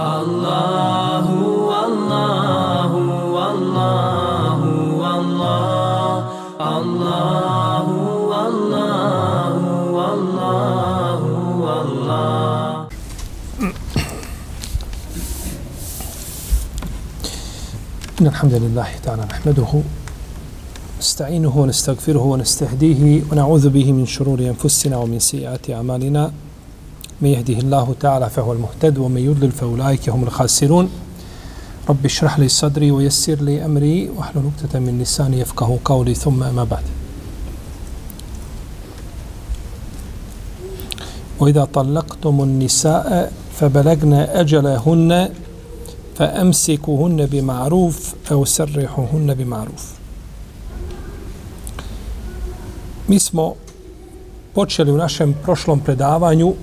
Allahu, Allahu, Allahu, Allah, Allahu, Allahu, Allahu, Allah. إن الحمد لله تعالى نحمده نستعينه ونستغفره ونستهديه ونعوذ به من شرور أنفسنا ومن سيئات أعمالنا من يهده الله تعالى فهو المهتد ومن يضلل فأولئك هم الخاسرون. رب اشرح لي صدري ويسر لي أمري واحلل عقدة من لساني يفقه قولي ثم أما بعد. وإذا طلقتم النساء فبلغن أجلهن فأمسكوهن بمعروف أو سرحوهن بمعروف. Mi smo počeli u našem prošlom predavanju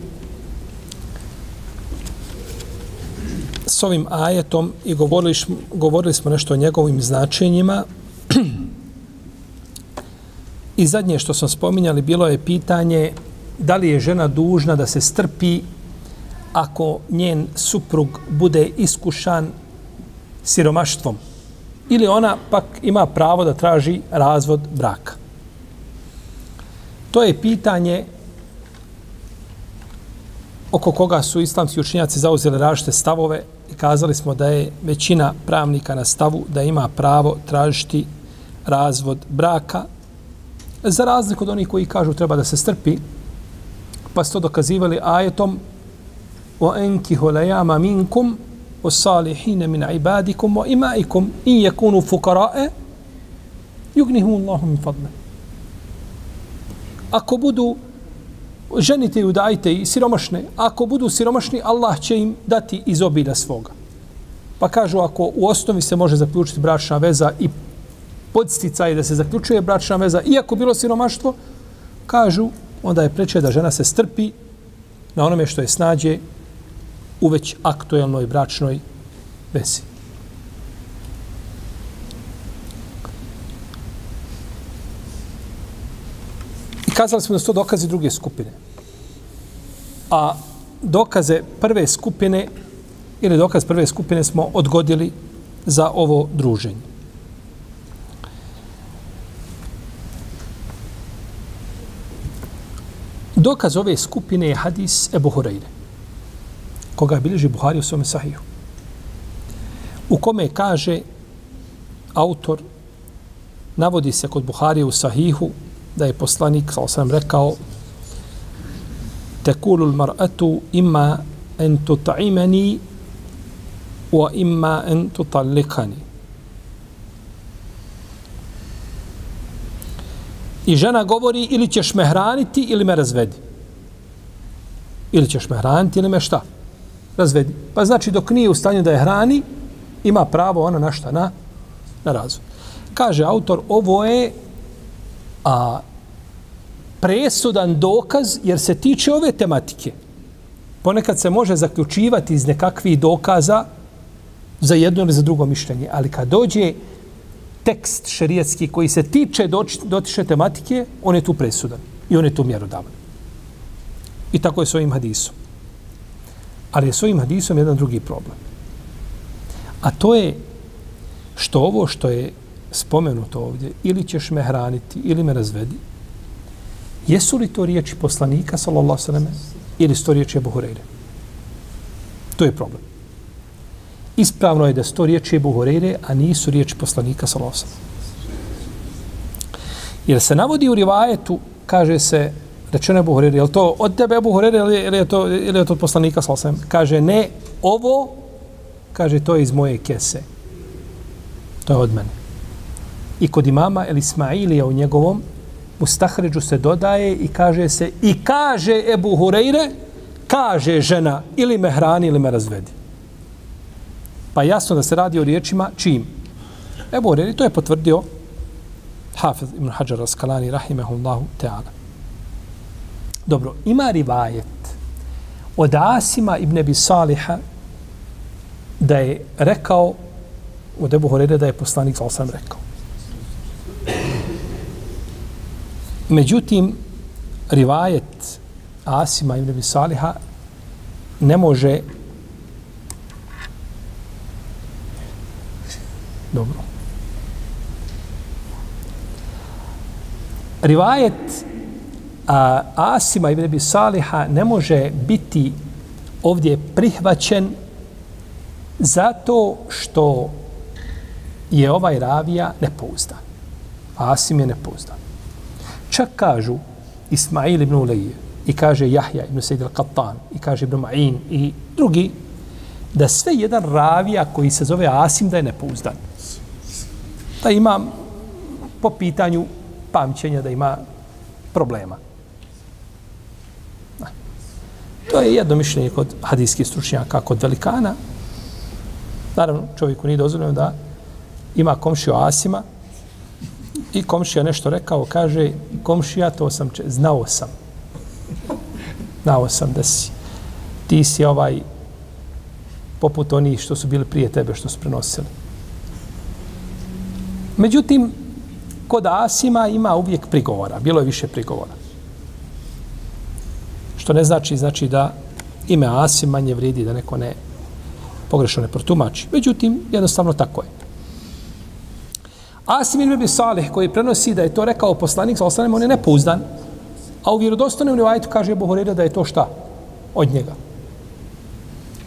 s ovim ajetom i govorili, govorili smo nešto o njegovim značenjima. I zadnje što smo spominjali bilo je pitanje da li je žena dužna da se strpi ako njen suprug bude iskušan siromaštvom ili ona pak ima pravo da traži razvod braka. To je pitanje oko koga su islamski učinjaci zauzeli različite stavove kazali smo da je većina pravnika na stavu da ima pravo tražiti razvod braka. Za razliku od onih koji kažu treba da se strpi pa su to dokazivali ajetom o enkihu lejama minkum o salihine min ibadikum o imaikum in yakunu fukarae jugnihum Allahu min fadle ako budu ženite i udajte i siromašne, ako budu siromašni, Allah će im dati iz obilja svoga. Pa kažu, ako u osnovi se može zaključiti bračna veza i podsticaj da se zaključuje bračna veza, iako bilo siromaštvo, kažu, onda je preče da žena se strpi na onome što je snađe u već aktuelnoj bračnoj vezi. Kazali smo da su to dokazi druge skupine. A dokaze prve skupine ili dokaz prve skupine smo odgodili za ovo druženje. Dokaz ove skupine je hadis Ebu Hureyre, koga bilježi Buhari u svome sahiju. U kome kaže autor, navodi se kod Buhari u sahihu, da je poslanik, sal sam rekao, tekulu mar'atu ima en tuta'imani wa ima en tutallikani. I žena govori ili ćeš me hraniti ili me razvedi. Ili ćeš me hraniti ili me šta? Razvedi. Pa znači dok nije u stanju da je hrani, ima pravo ona na šta? Na, na razvod. Kaže autor, ovo je a presudan dokaz jer se tiče ove tematike. Ponekad se može zaključivati iz nekakvih dokaza za jedno ili za drugo mišljenje, ali kad dođe tekst šerijetski koji se tiče dotiče tematike, on je tu presudan i on je tu mjerodavan. I tako je s ovim hadisom. Ali je s ovim hadisom jedan drugi problem. A to je što ovo što je spomenuto ovdje, ili ćeš me hraniti, ili me razvedi, jesu li to riječi poslanika, sallallahu sallam, ili sto riječi Ebu Hureyre? To je problem. Ispravno je da sto riječi Ebu Hureyre, a nisu riječi poslanika, sallallahu sallam. Jer se navodi u rivajetu, kaže se, rečeno Ebu Hureyre, je li to od tebe Ebu Hureyre ili je to, ili je to od poslanika, sallallahu sallam? Kaže, ne, ovo, kaže, to je iz moje kese. To je od mene. I kod imama El Ismailija u njegovom Mustahređu se dodaje i kaže se i kaže Ebu Hureyre, kaže žena ili me hrani ili me razvedi. Pa jasno da se radi o riječima čim. Ebu Hureyre, to je potvrdio Hafiz ibn Hajar Raskalani, rahimehullahu ta'ala. Dobro, ima rivajet od Asima ibn Abi Saliha da je rekao od Ebu Hureyre da je poslanik, sam rekao. Međutim, rivajet Asima i Nebi Saliha ne može dobro rivajet a, Asima i Nebi Saliha ne može biti ovdje prihvaćen zato što je ovaj ravija nepouzdan. Asim je nepouzdan. Čak kažu Ismail ibn Ulejje i kaže Jahja ibn Sejid al-Qattan i kaže ibn Ma'in i drugi da sve jedan ravija koji se zove Asim da je nepouzdan. Da ima po pitanju pamćenja da ima problema. To je jedno mišljenje kod hadijskih stručnjaka, kod velikana. Naravno, čovjeku nije dozvoljeno da ima komšiju Asima i komšija nešto rekao, kaže, komšija, to sam, če, znao sam. Znao sam da si, ti si ovaj, poput oni što su bili prije tebe, što su prenosili. Međutim, kod Asima ima uvijek prigovora. Bilo je više prigovora. Što ne znači, znači da ime Asim manje vrijedi, da neko ne pogrešno ne protumači. Međutim, jednostavno tako je. Asim ibn Abi Salih koji prenosi da je to rekao poslanik sallallahu alejhi on je nepouzdan. A u vjerodostojnom rivajetu kaže Ebu Horeira da je to šta od njega.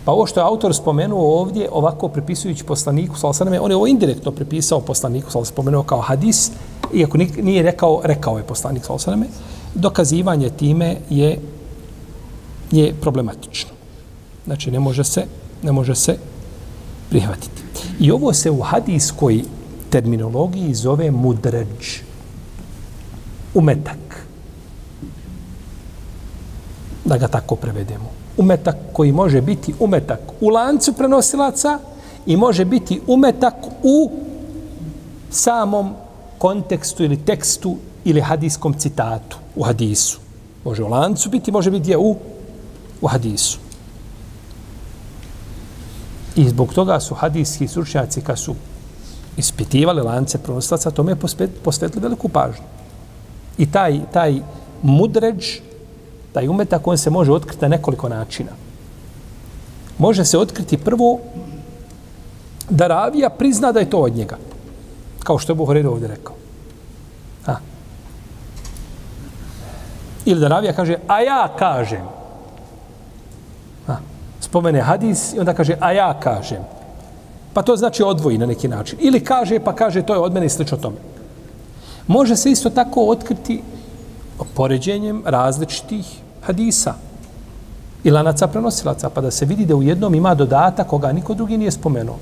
Pa ovo što je autor spomenuo ovdje, ovako prepisujući poslaniku, sallallahu on je ovo indirektno prepisao poslaniku, sallallahu spomenuo kao hadis, iako nije rekao, rekao je poslanik, sallallahu dokazivanje time je je problematično. Znači, ne može se, ne može se prihvatiti. I ovo se u hadiskoj terminologiji zove mudređ. Umetak. Da ga tako prevedemo. Umetak koji može biti umetak u lancu prenosilaca i može biti umetak u samom kontekstu ili tekstu ili hadijskom citatu u hadisu. Može u lancu biti, može biti je u, u hadisu. I zbog toga su hadijski stručnjaci kad su ispitivali lance prenosilaca, tome je posvetili veliku pažnju. I taj, taj mudređ, taj umetak, on se može otkriti na nekoliko načina. Može se otkriti prvo da ravija prizna da je to od njega. Kao što je Buhari ovdje rekao. A. Ili da ravija kaže, a ja kažem. A. Spomene hadis i onda kaže, a ja kažem. Pa to znači odvoji na neki način. Ili kaže, pa kaže, to je od mene i slično tome. Može se isto tako otkriti poređenjem različitih hadisa i lanaca prenosilaca, pa da se vidi da u jednom ima dodatak koga niko drugi nije spomenuo.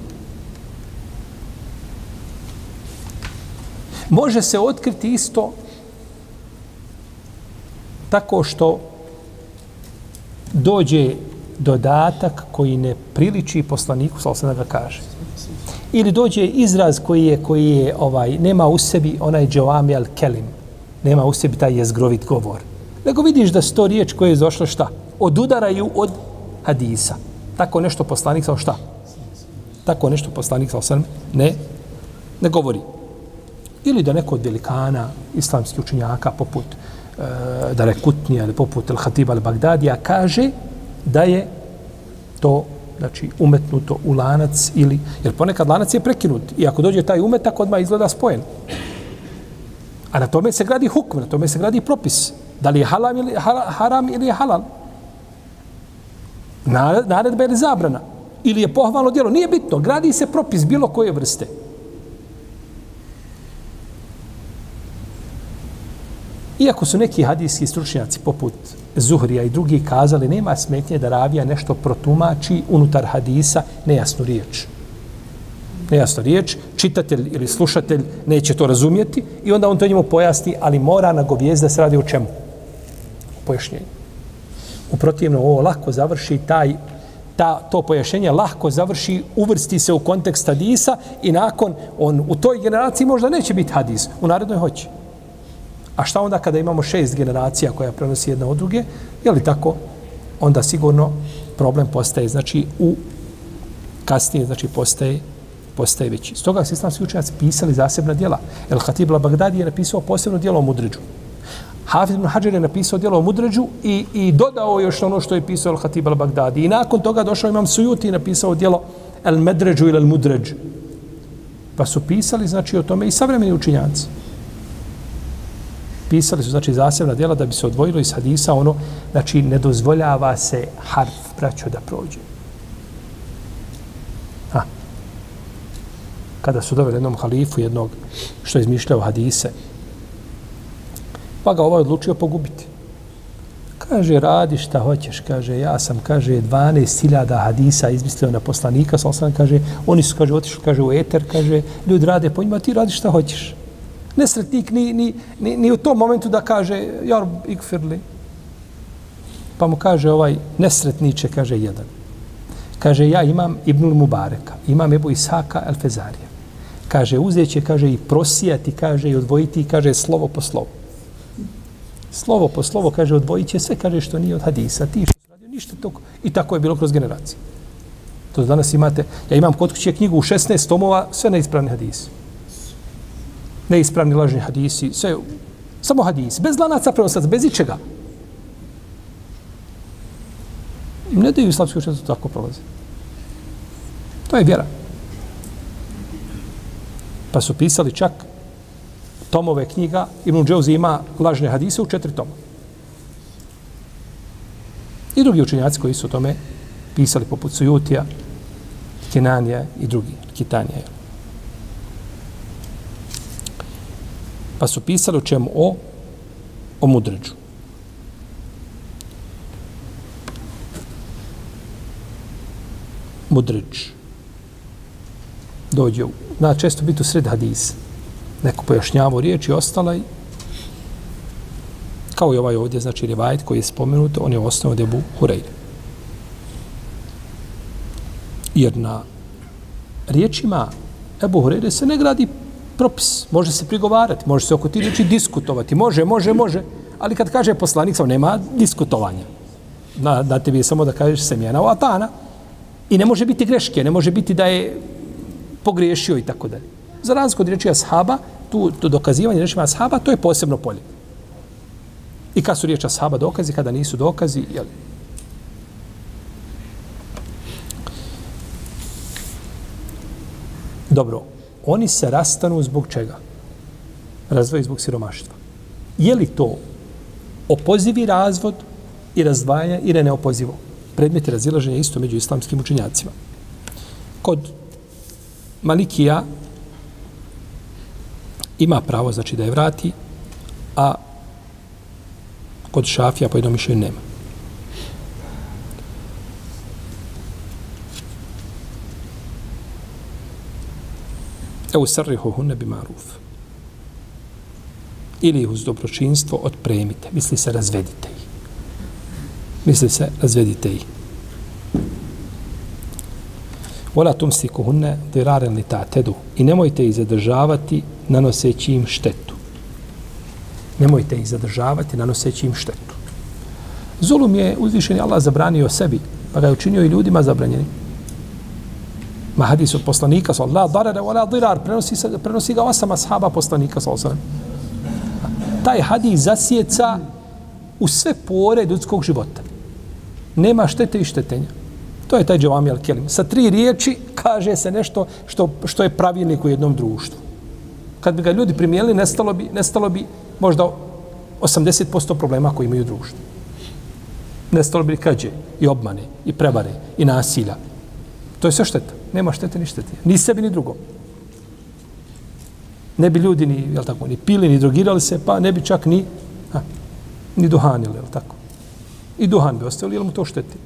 Može se otkriti isto tako što dođe dodatak koji ne priliči poslaniku, sal se da ga kaže ili dođe izraz koji je koji je ovaj nema u sebi onaj džavami al kelim. Nema u sebi taj jezgrovit govor. Nego vidiš da sto riječ koje je došlo šta? Odudaraju od hadisa. Tako nešto poslanik sa šta? Tako nešto poslanik sa ne ne govori. Ili da neko od velikana islamskih učenjaka poput e, Darekutnija ili poput el hatiba al bagdadija kaže da je to znači umetnuto u lanac ili jer ponekad lanac je prekinut i ako dođe taj umetak odmah izgleda spojen. A na tome se gradi hukm, na tome se gradi propis. Da li je haram ili, haram ili je halal. Naredba ili zabrana. Ili je pohvalno djelo. Nije bitno. Gradi se propis bilo koje vrste. Iako su neki hadijski stručnjaci poput Zuhrija i drugi kazali nema smetnje da ravija nešto protumači unutar hadisa nejasnu riječ. Nejasnu riječ, čitatelj ili slušatelj neće to razumjeti i onda on to njemu pojasni, ali mora nagovijest da se radi o čemu? pojašnjenju. U protivno ovo lako završi taj ta, to pojašnjenje lahko završi, uvrsti se u kontekst hadisa i nakon, on u toj generaciji možda neće biti hadis, u narednoj hoće. A šta onda kada imamo šest generacija koja prenosi jedna od druge, je li tako? Onda sigurno problem postaje, znači, u kasnije, znači, postaje, postaje veći. Stoga su islamski učenjaci pisali zasebna djela. El Khatib al-Baghdadi je napisao posebno djelo o mudređu. Hafiz ibn Hajar je napisao djelo o mudređu i, i dodao još ono što je pisao El Khatib al-Baghdadi. I nakon toga došao imam Sujuti i napisao djelo El Medređu ili El Mudređu. Pa su pisali, znači, o tome i savremeni učinjanci. Pisali su, znači, zasebna djela da bi se odvojilo iz hadisa ono, znači, ne dozvoljava se harf, braćo, da prođe. Ha. Kada su doveli jednom halifu, jednog što je izmišljao hadise, pa ga ovaj odlučio pogubiti. Kaže, radi šta hoćeš, kaže, ja sam, kaže, 12.000 hadisa izmislio na poslanika, sa sam, kaže, oni su, kaže, otišli, kaže, u eter, kaže, ljudi rade po njima, ti radi šta hoćeš. Nesretnik ni, ni, ni, ni u tom momentu da kaže, jar, ikfirli. Pa mu kaže ovaj nesretniče, kaže jedan. Kaže, ja imam Ibnul Mubareka, imam Ebu Isaka Elfezarija. Kaže, uzeće, kaže, i prosijati, kaže, i odvojiti, kaže, slovo po slovo. slovo po slovo, kaže, odvojit će sve, kaže, što nije od hadisa. Ti što radio, ništa toko. I tako je bilo kroz generacije. To danas imate, ja imam kod kuće knjigu u 16 tomova, sve neispravni hadisi. Neispravni lažni hadisi, sve, samo hadisi, bez lanaca prenosaca, bez ičega. Ne daju islamski učenci tako prolaze. To je vjera. Pa su pisali čak tomove knjiga, Ibn Džauzi ima lažne hadise u četiri toma. I drugi učenjaci koji su o tome pisali poput Sujutija, Kenanija i drugi, Kitanija. Pa su pisali o čemu? O, o mudređu. Mudređ. Dođe u, na često biti u sred hadisa neko pojašnjavo riječ i ostala i kao i ovaj ovdje, znači rivajet koji je spomenut, on je osnovu debu Hureyre. Jer na riječima Ebu Hureyre se ne gradi propis. Može se prigovarati, može se oko ti reći diskutovati. Može, može, može. Ali kad kaže poslanik, sam nema diskutovanja. Na, da tebi je samo da kažeš semjena o Atana. I ne može biti greške, ne može biti da je pogriješio i tako dalje. Za razliku od riječi ashaba, tu, tu dokazivanje riječima ashaba, to je posebno polje. I kad su riječi ashaba dokazi, kada nisu dokazi, jel? Dobro, oni se rastanu zbog čega? Razvoj zbog siromaštva. Je li to opozivi razvod i razdvajanje ili neopozivo? Predmet je razilaženja isto među islamskim učenjacima. Kod Malikija ima pravo znači da je vrati, a kod šafija po jednom mišljenju nema. Evo srrihu hunne bi maruf. Ili uz dobročinstvo otpremite. Misli se razvedite ih. Misli se razvedite ih. Vola tumsiku hunne diraren li ta tedu. I nemojte ih zadržavati nanoseći im štetu. Nemojte ih zadržavati nanoseći im štetu. Zulum je uzvišeni Allah zabranio sebi, pa ga je učinio i ljudima zabranjenim. Ma hadis od poslanika, sa Allah wa wala dirar, prenosi, se, prenosi ga osam ashaba poslanika, sa osam. Taj hadis zasjeca u sve pore ljudskog života. Nema štete i štetenja. To je taj Džavami al-Kelim. Sa tri riječi kaže se nešto što, što je pravilnik u jednom društvu. Kad bi ga ljudi primijeli, nestalo bi, nestalo bi možda 80% problema koji imaju društvo. Nestalo bi krađe i obmane i prevare i nasilja. To je sve šteta. Nema štete ni štete. Ni sebi ni drugom. Ne bi ljudi ni, jel tako, ni pili, ni drogirali se, pa ne bi čak ni, a, ni duhanili, jel tako. I duhan bi ostavili, jel mu to šteti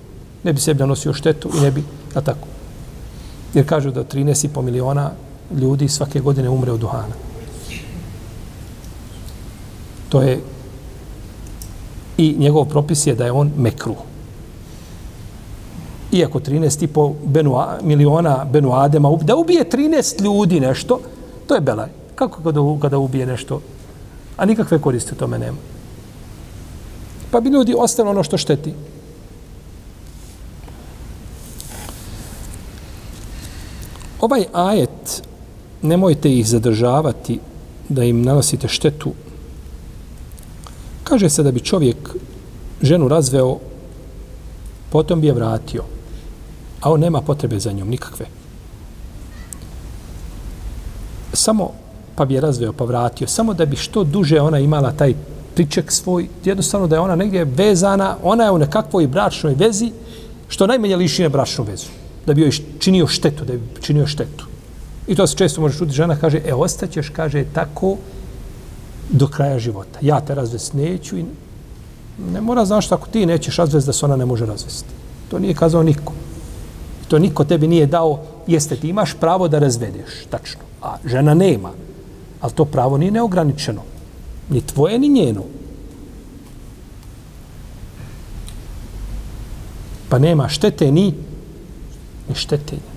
ne bi sebi nanosio štetu i ne bi, jel tako. Jer kažu da 13,5 miliona ljudi svake godine umre od duhana. To je i njegov propis je da je on mekru. Iako 13,5 benua, miliona Benu Adema, da ubije 13 ljudi nešto, to je belaj. Kako kada, kada ubije nešto? A nikakve koriste tome nema. Pa bi ljudi ostalo ono što šteti. Ovaj ajet, nemojte ih zadržavati da im nanosite štetu. Kaže se da bi čovjek ženu razveo, potom bi je vratio. A on nema potrebe za njom, nikakve. samo pa bi je razveo pa vratio, samo da bi što duže ona imala taj priček svoj, jednostavno da je ona negdje vezana, ona je u nekakvoj bračnoj vezi, što najmanje liši na bračnu vezu, da bi joj činio štetu, da bi činio štetu. I to se često može čuti, žena kaže, e, ostaćeš, kaže, tako do kraja života. Ja te razvest neću i ne mora znaš ako ti nećeš razvest da se ona ne može razvesti. To nije kazao niko. To niko tebi nije dao, jeste ti imaš pravo da razvedeš, tačno. A žena nema. Ali to pravo nije neograničeno. Ni tvoje, ni njeno. Pa nema štete ni, ni štetenja.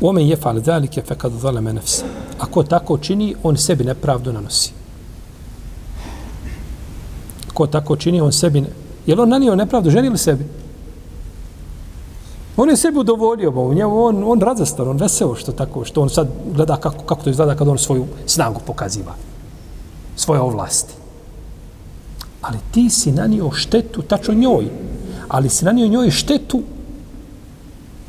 Omen je fal zalike fe kad zaleme nefse. Ako tako čini, on sebi nepravdu nanosi. Ko tako čini, on sebi ne... Je on nanio nepravdu ženi ili sebi? On je sebi udovoljio, bo njemu on, on razastan, on veseo što tako, što on sad gleda kako, kako to izgleda kad on svoju snagu pokaziva. Svoje ovlasti. Ali ti si nanio štetu, tačno njoj, ali si nanio njoj štetu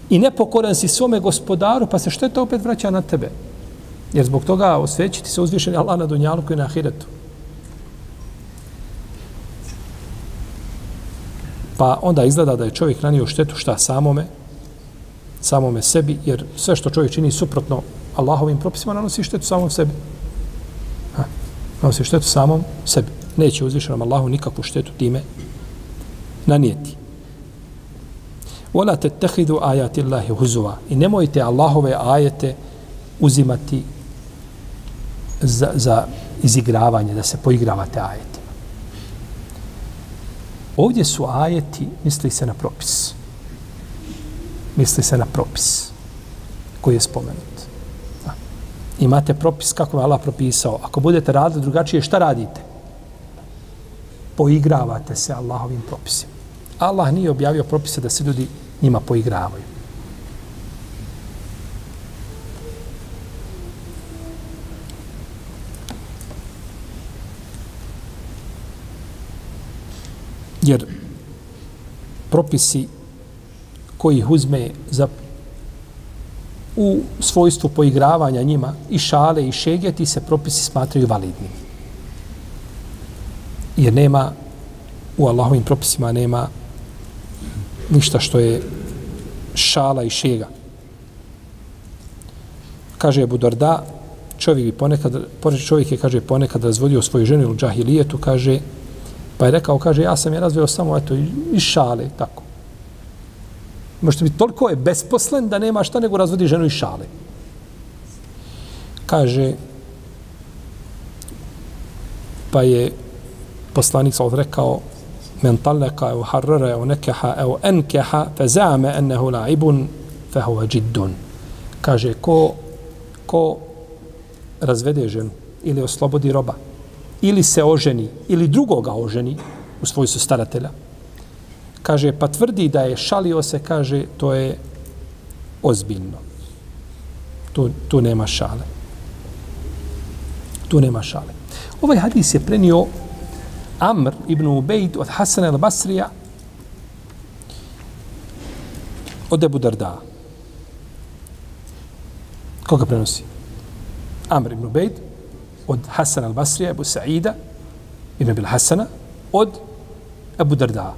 i nepokoran si svome gospodaru, pa se šteta opet vraća na tebe. Jer zbog toga osvećiti se uzvišenje Allah na dunjalu koji je na ahiretu. Pa onda izgleda da je čovjek nanio štetu šta samome, samome sebi, jer sve što čovjek čini suprotno Allahovim propisima nanosi štetu samom sebi. Ha, nanosi štetu samom sebi. Neće uzvišenom Allahu nikakvu štetu time nanijeti. Wala tehidu ayati Allahi huzwa. I nemojte Allahove ajete uzimati za, za izigravanje, da se poigravate ajete. Ovdje su ajeti, misli se na propis. Misli se na propis koji je spomenut. Da. Imate propis kako je Allah propisao. Ako budete radili drugačije, šta radite? Poigravate se Allahovim propisima. Allah nije objavio propise da se ljudi njima poigravaju. Jer propisi koji ih uzme za u svojstvu poigravanja njima i šale i šegeti se propisi smatraju validnim. Jer nema u Allahovim propisima nema ništa što je šala i šega. Kaže Abu Darda, čovjek bi ponekad, čovjek je, kaže, ponekad razvodio svoju ženu u džahilijetu, kaže, pa je rekao, kaže, ja sam je razveo samo, eto, i šale, tako. Možete biti toliko je besposlen da nema šta nego razvodi ženu i šale. Kaže, pa je poslanik sa rekao, men talaka au harrara au nekeha au enkeha fe zame ennehu laibun fe hova džiddun. Kaže, ko, ko razvede ženu ili oslobodi roba ili se oženi ili drugoga oženi u svojstvu staratelja, kaže, pa tvrdi da je šalio se, kaže, to je ozbiljno. Tu, tu nema šale. Tu nema šale. Ovaj hadis je prenio Amr ibn Ubejd od Hasan al-Basrija od Ebu Darda. Koga prenosi? Amr ibn Ubejd od Hasan al-Basrija, Ebu Sa'ida, ibn Bil Hasana, od Ebu Darda.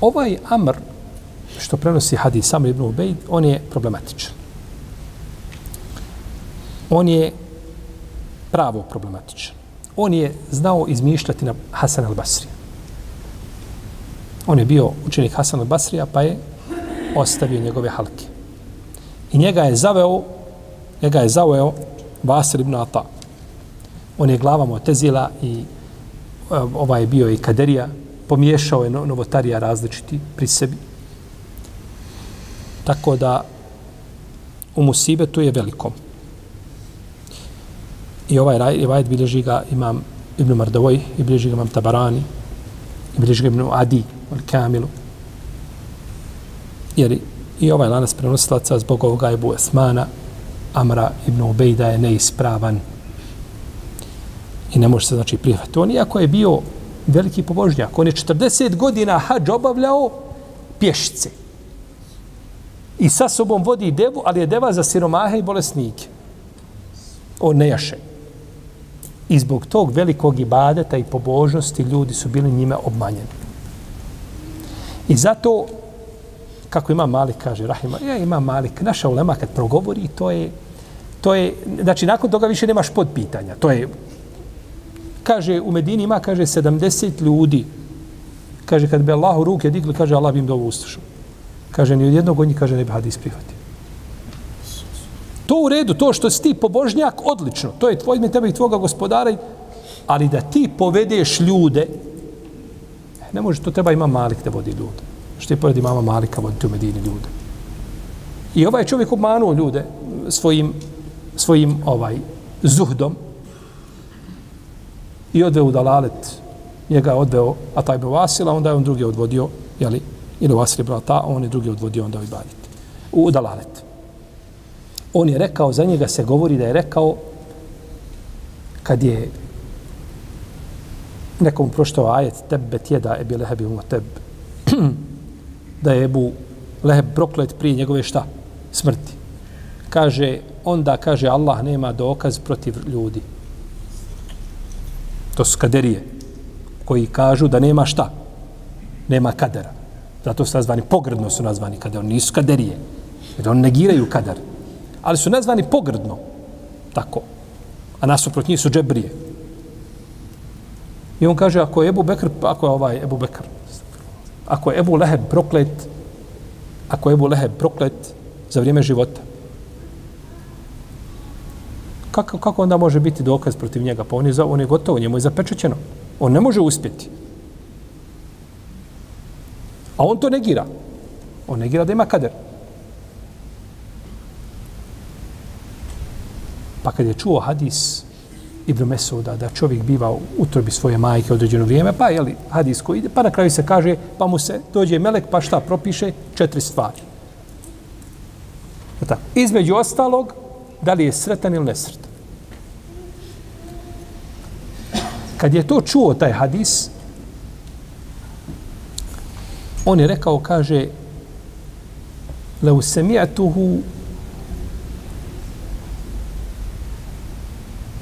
Ovaj Amr, što prenosi hadis Amr ibn Ubejd, on je problematičan on je pravo problematičan. On je znao izmišljati na Hasan al-Basrija. On je bio učenik Hasan al-Basrija, pa je ostavio njegove halke. I njega je zaveo, njega je zaveo Vasir ibn Ata. On je glava Motezila i eh, ovaj je bio i Kaderija, pomiješao je novotarija različiti pri sebi. Tako da u Musibetu je velikom. I ovaj rivajet bilježi ga imam Ibn Mardavoj, i bilježi ga imam Tabarani, i bilježi ga Ibn Adi, al Kamilu. Jer i ovaj lanas prenosilaca zbog ovoga Ebu Esmana, Amra ibn Ubejda je neispravan i ne može se znači prihvatiti. On iako je bio veliki pobožnjak. On je 40 godina hađ obavljao pješice. I sa sobom vodi devu, ali je deva za siromahe i bolesnike. On ne jaše. I zbog tog velikog ibadeta i pobožnosti ljudi su bili njime obmanjeni. I zato, kako ima Malik, kaže Rahima, ja ima Malik, naša ulema kad progovori, to je, to je, znači nakon toga više nemaš podpitanja. To je, kaže, u Medini ima, kaže, 70 ljudi. Kaže, kad bi Allah u ruke digli, kaže, Allah bi im dovu uslušao. Kaže, ni od jednog od njih, kaže, ne bi hadis prihvatio. To u redu, to što si ti pobožnjak, odlično. To je tvoj, tebe i tvoga gospodara. Ali da ti povedeš ljude, ne može, to treba ima Malik da vodi ljude. Što je pored imama Malika voditi u Medini ljude. I ovaj čovjek obmanuo ljude svojim, svojim ovaj zuhdom i odveo u Dalalet. Njega je odveo Ataj ibn Vasila, onda je on drugi odvodio, jeli, ili Vasil brata, Ata, on je drugi odvodio onda u Ibadit. U Dalalet on je rekao, za njega se govori da je rekao kad je nekom proštao ajet tebe tjeda ebi lehebi mu teb da je Ebu Leheb proklet prije njegove šta? Smrti. Kaže, onda kaže Allah nema dokaz protiv ljudi. To su kaderije koji kažu da nema šta? Nema kadera. Zato su nazvani, pogrdno su nazvani kader. Nisu kaderije. Jer oni negiraju kader ali su nazvani pogrdno. Tako. A nasuprot njih su džebrije. I on kaže, ako je Ebu Bekr, ako je ovaj Ebu Bekr, ako je Ebu Leheb proklet, ako je Ebu Leheb proklet za vrijeme života, kako, kako onda može biti dokaz protiv njega? Pa on je, on je gotovo, njemu je zapečećeno. On ne može uspjeti. A on to negira. On negira da ima kader. Pa kad je čuo hadis Ibn Mesuda da čovjek biva u utrobi svoje majke određeno vrijeme, pa je li hadis koji ide, pa na kraju se kaže, pa mu se dođe melek, pa šta propiše? Četiri stvari. Tako. Između ostalog, da li je sretan ili nesretan. Kad je to čuo, taj hadis, on je rekao, kaže, leu semi'atuhu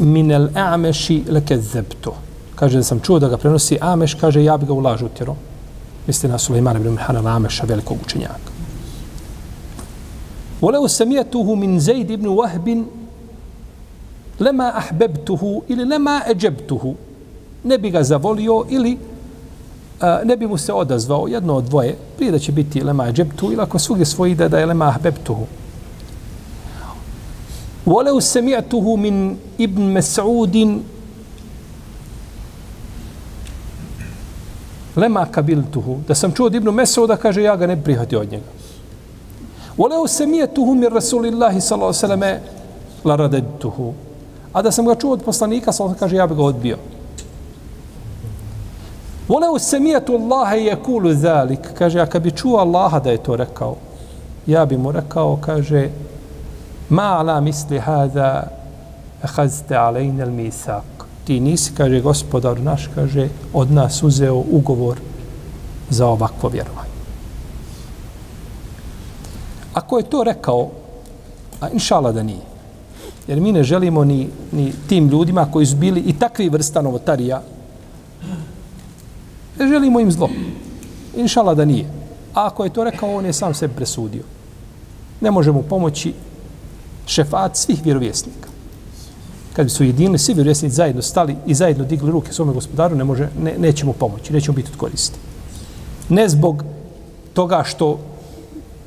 minel ameši leke zebtu. Kaže da sam čuo da ga prenosi Ameš, kaže ja bi ga u laž utjero. Misli na Sulejmana ibn Hanan Ameša, velikog učenjaka. Voleo sam je tuhu min Zaid ibn Wahbin lema ahbebtuhu ili lema eđebtuhu. Ne bi ga zavolio ili a, ne bi mu se odazvao jedno od dvoje prije da će biti lema eđebtuhu ili ako svugdje svoj ide da je lema ahbebtuhu. ولو سمعته من ابن مسعود lema kabiltuhu, da sam čuo od Ibnu Mesuda, kaže, ja ga ne prihvatio od njega. Voleo se mi je tuhu mir Rasulillahi sallallahu sallame la radedtuhu. A da sam ga čuo od poslanika, sallallahu kaže, ja bi ga odbio. Voleo se mi je tu Allahe je kulu zalik. Kaže, a kad bi čuo Allaha da je to rekao, ja bi mu rekao, kaže, ma ala misli hada hazte alejn el misak. Ti nisi, kaže gospodar naš, kaže, od nas uzeo ugovor za ovakvo vjerovanje. Ako je to rekao, a inšala da nije, jer mi ne želimo ni, ni tim ljudima koji su bili i takvi vrsta novotarija, ne želimo im zlo. Inšala da nije. A ako je to rekao, on je sam se presudio. Ne možemo pomoći šefat svih vjerovjesnika. Kad bi su jedinili svi vjerovjesnici zajedno stali i zajedno digli ruke svome gospodaru, ne može, ne, nećemo pomoći, nećemo biti od koristi. Ne zbog toga što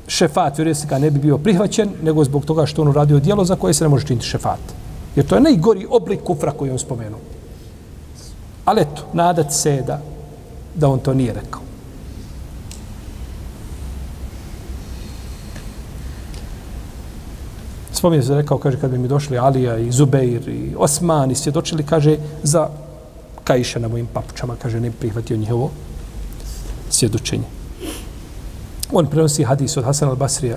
šefat vjerovjesnika ne bi bio prihvaćen, nego zbog toga što on uradio dijelo za koje se ne može činiti šefat. Jer to je najgori oblik kufra koji on spomenuo. Ali eto, nadat se da, da on to nije rekao. Spominje se rekao, kaže, kad bi mi došli Alija i Zubeir i Osman i svjedočili, kaže, za kajše na mojim papučama, kaže, ne prihvatio njihovo svjedočenje. On prenosi hadis od Hasan al-Basrija,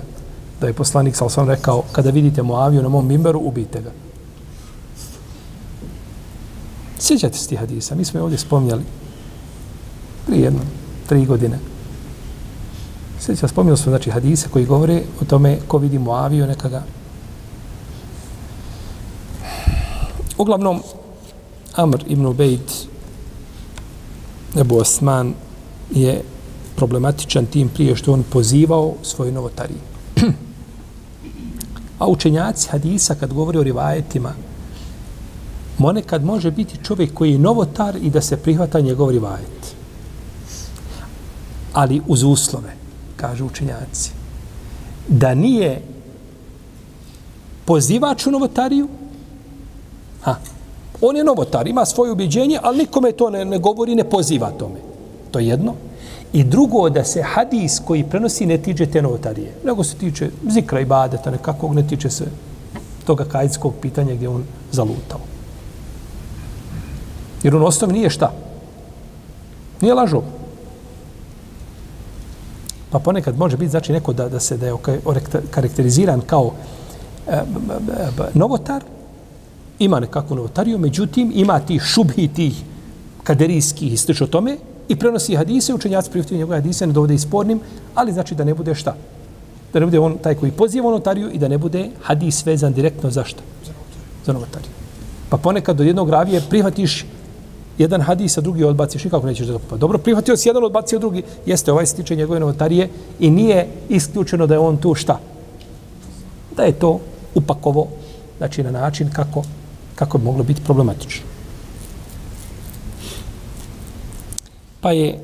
da je poslanik sa osam rekao, kada vidite Moaviju na mom mimberu, ubijte ga. Sjećate se ti hadisa, mi smo je ovdje spominjali. prije jedno, tri godine. Sjeća, spomenuo smo, znači, hadise koji govore o tome ko vidi Muaviju nekaga. Uglavnom, Amr ibn Ubejd, Ebu Osman, je problematičan tim prije što on pozivao svoj novotariji. A učenjaci hadisa kad govori o rivajetima, monekad može biti čovjek koji je novotar i da se prihvata njegov rivajet. Ali uz uslove, kažu učenjaci, da nije pozivač u novotariju, ha, on je novotar, ima svoje ubjeđenje, ali nikome to ne, ne govori, ne poziva tome. To je jedno. I drugo, da se hadis koji prenosi ne tiče te novotarije, nego se tiče zikra i badeta nekakvog, ne tiče se toga kajitskog pitanja gdje on zalutao. Jer on osnovi nije šta? Nije lažo. Pa ponekad može biti znači neko da, da se da je karakteriziran kao e, novotar, ima nekakvu novotariju, međutim ima ti šubhi tih kaderijskih i slično tome i prenosi hadise, učenjaci prihvatili njegove hadise, ne dovode ispornim, ali znači da ne bude šta? Da ne bude on taj koji poziva notariju i da ne bude hadis vezan direktno za šta? Za novotariju. Pa ponekad do jednog ravije prihvatiš jedan hadis, a drugi odbaciš, nikako nećeš da pa Dobro, prihvatio si jedan, odbacio drugi, jeste ovaj stiče njegove novotarije i nije isključeno da je on tu šta? Da je to upakovo, znači na način kako, kako bi moglo biti problematično. Pa je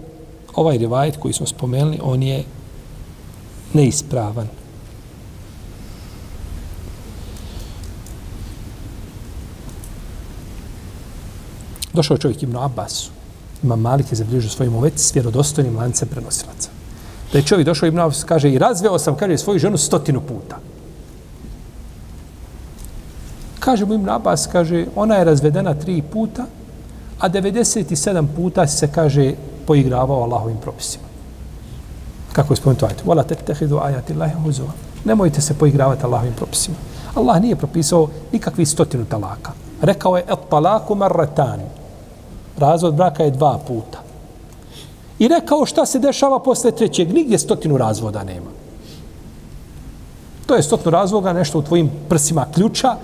ovaj rivajet koji smo spomenuli, on je neispravan. Došao je čovjek Ibn Abbas. Ima Malik je zabilježio svojim uveci s vjerodostojnim lancem prenosilaca. Da je čovjek došao Ibn Abbas, kaže, i razveo sam, kaže, svoju ženu stotinu puta. Kaže mu Ibn Abbas, kaže, ona je razvedena tri puta, a 97 puta se, kaže, poigravao Allahovim propisima. Kako je spomenuto ajte? Vala tettehidu ajati Allahi huzova. Nemojte se poigravati Allahovim propisima. Allah nije propisao nikakvi stotinu talaka. Rekao je, et talaku marratani. Razvod braka je dva puta. I rekao šta se dešava posle trećeg. Nigdje stotinu razvoda nema. To je stotinu razvoga, nešto u tvojim prsima ključa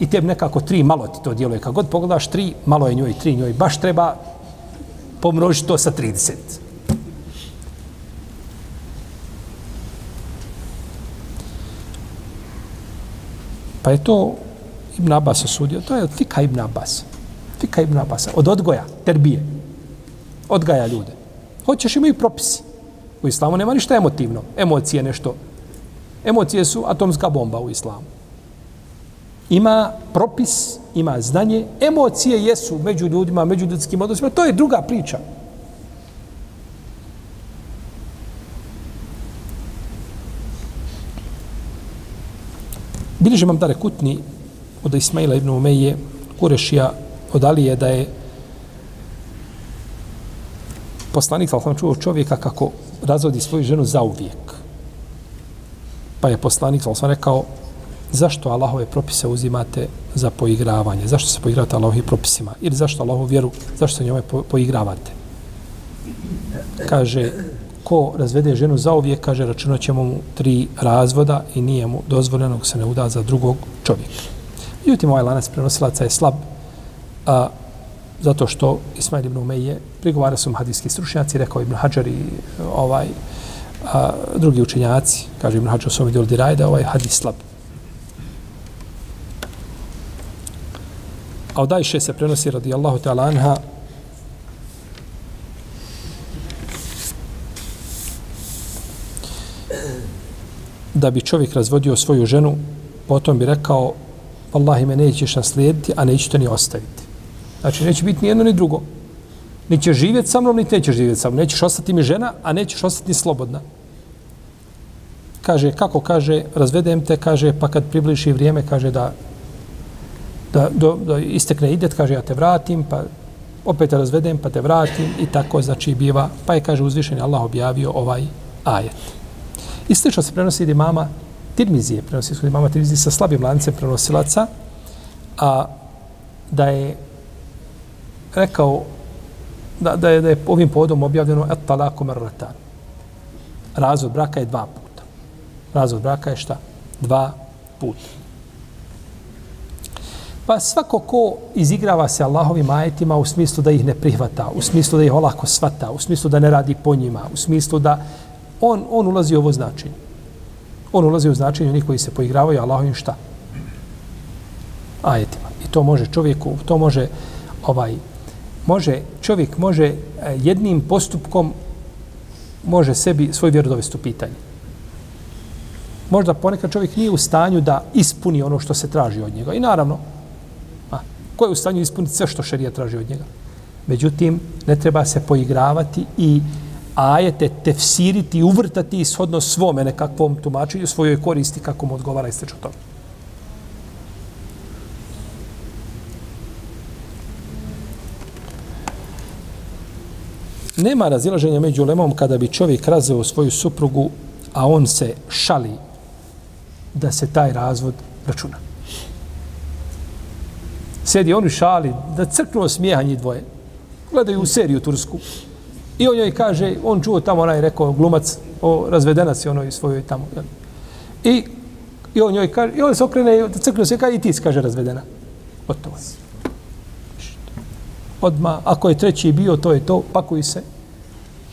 i tebi nekako tri malo ti to djeluje. Kad god pogledaš tri, malo je njoj, tri njoj. Baš treba pomnožiti to sa 30. Pa je to Ibn Abbas osudio. To je od fika Ibn Abbas. Fika Ibn Abbas. Od odgoja, terbije. Odgaja ljude. Hoćeš imaju propisi. U islamu nema ništa emotivno. Emocije nešto. Emocije su atomska bomba u islamu ima propis, ima znanje, emocije jesu među ljudima, među ljudskim odnosima, to je druga priča. Biliže vam dare kutni od Ismaila ibn Umeje, Kurešija, od Alije da je poslanik, ali sam čuo čovjeka kako razvodi svoju ženu za uvijek. Pa je poslanik, ali sam rekao, zašto Allahove propise uzimate za poigravanje? Zašto se poigravate Allahovim propisima? Ili zašto Allahovu vjeru, zašto se njome poigravate? Kaže, ko razvede ženu za kaže, računat ćemo mu tri razvoda i nije mu dozvoljeno se ne uda za drugog čovjeka. Međutim, ovaj lanac prenosilaca je slab, a, zato što Ismail ibn Umeje prigovara su hadijski stručnjaci, rekao ibn Hajar i ovaj, a, drugi učenjaci, kaže ibn Hajar u svom vidjeli da ovaj hadis slab. A od Ajše se prenosi radi Allahu ta'ala anha da bi čovjek razvodio svoju ženu, potom bi rekao Wallahi me nećeš naslijediti, a nećeš te ni ostaviti. Znači, neće biti ni jedno ni drugo. Ni će živjeti sa mnom, ni nećeš živjeti sa mnom. Nećeš ostati mi žena, a nećeš ostati ni slobodna. Kaže, kako kaže, razvedem te, kaže, pa kad približi vrijeme, kaže da da, do, do istekne idet, kaže ja te vratim, pa opet te razvedem, pa te vratim i tako znači biva, pa je kaže uzvišeni Allah objavio ovaj ajet. I slično se prenosi od imama Tirmizije, prenosi od imama Tirmizije sa slabim lancem prenosilaca, a da je rekao da, da, je, da je ovim povodom objavljeno et talaku marratan. Razvod braka je dva puta. Razvod braka je šta? Dva puta. Pa svako ko izigrava se Allahovim ajetima u smislu da ih ne prihvata, u smislu da ih olako svata, u smislu da ne radi po njima, u smislu da on, on ulazi u ovo značenje. On ulazi u značenje onih koji se poigravaju Allahovim šta? Ajetima. I to može čovjeku, to može ovaj, može, čovjek može e, jednim postupkom može sebi svoj vjeru dovesti u pitanje. Možda ponekad čovjek nije u stanju da ispuni ono što se traži od njega. I naravno, ko je u stanju ispuniti sve što šerija traži od njega? Međutim, ne treba se poigravati i ajete tefsiriti i uvrtati ishodno svome nekakvom tumačenju, svojoj koristi kako mu odgovara i slično tome. Nema razilaženja među lemom kada bi čovjek razveo svoju suprugu, a on se šali da se taj razvod računa. Sedi on u šali, da crknuo smijeha njih dvoje. Gledaju u seriju tursku. I on joj kaže, on čuo tamo onaj rekao glumac, o razvedenac je onoj svojoj tamo. I, I on joj kaže, i on se okrene, da crknuo se, kaže, i ti kaže razvedena. Gotovo. Odma, ako je treći bio, to je to, pakuj se.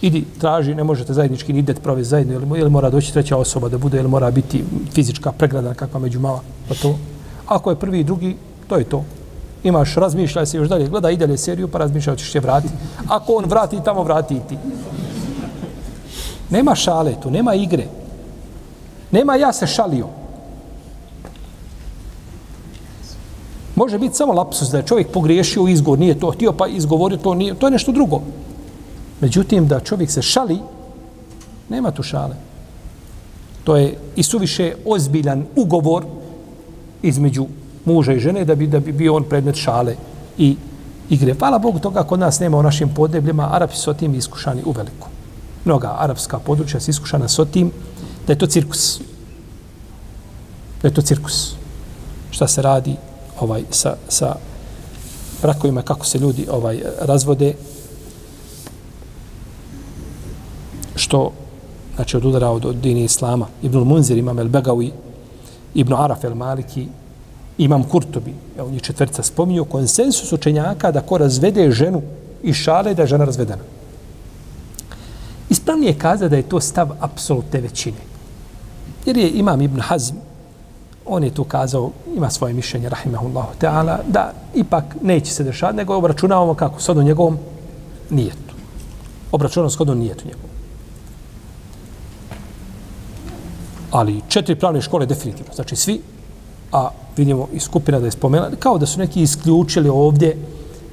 Idi, traži, ne možete zajednički ni idet provesti zajedno, ili, ili mora doći treća osoba da bude, ili mora biti fizička pregrada kakva među mala, pa to. Ako je prvi i drugi, to je to. Imaš, razmišljaj se još dalje, gledaj i dalje seriju, pa razmišljaj, hoćeš se vratiti. Ako on vrati tamo, vrati i ti. Nema šale tu, nema igre. Nema ja se šalio. Može biti samo lapsus da je čovjek pogriješio izgovor, nije to htio, pa izgovorio to, nije, to je nešto drugo. Međutim, da čovjek se šali, nema tu šale. To je i suviše ozbiljan ugovor između muža i žene da bi, da bi bio on predmet šale i igre. Hvala Bogu toga kod nas nema u našim podebljima, Arapi su o tim iskušani u veliku. Mnoga arapska područja su iskušana s tim da je to cirkus. Da je to cirkus. Šta se radi ovaj sa, sa brakovima, kako se ljudi ovaj razvode, što znači od udara od, od dini Islama. Ibn Munzir, imam El Begawi, Ibn Araf El Maliki, imam Kurtobi, evo njih četvrca spominju, konsensus učenjaka da ko razvede ženu i šale da je žena razvedena. Ispravnije je kaza da je to stav apsolutne većine. Jer je imam Ibn Hazm, on je tu kazao, ima svoje mišljenje, rahimahullahu ta'ala, da ipak neće se dešati, nego obračunavamo kako, s u njegovom nijetu. Obračunavamo shodno nijetu njegovom. Ali četiri pravne škole definitivno, znači svi, a vidimo i skupina da je spomenula, kao da su neki isključili ovdje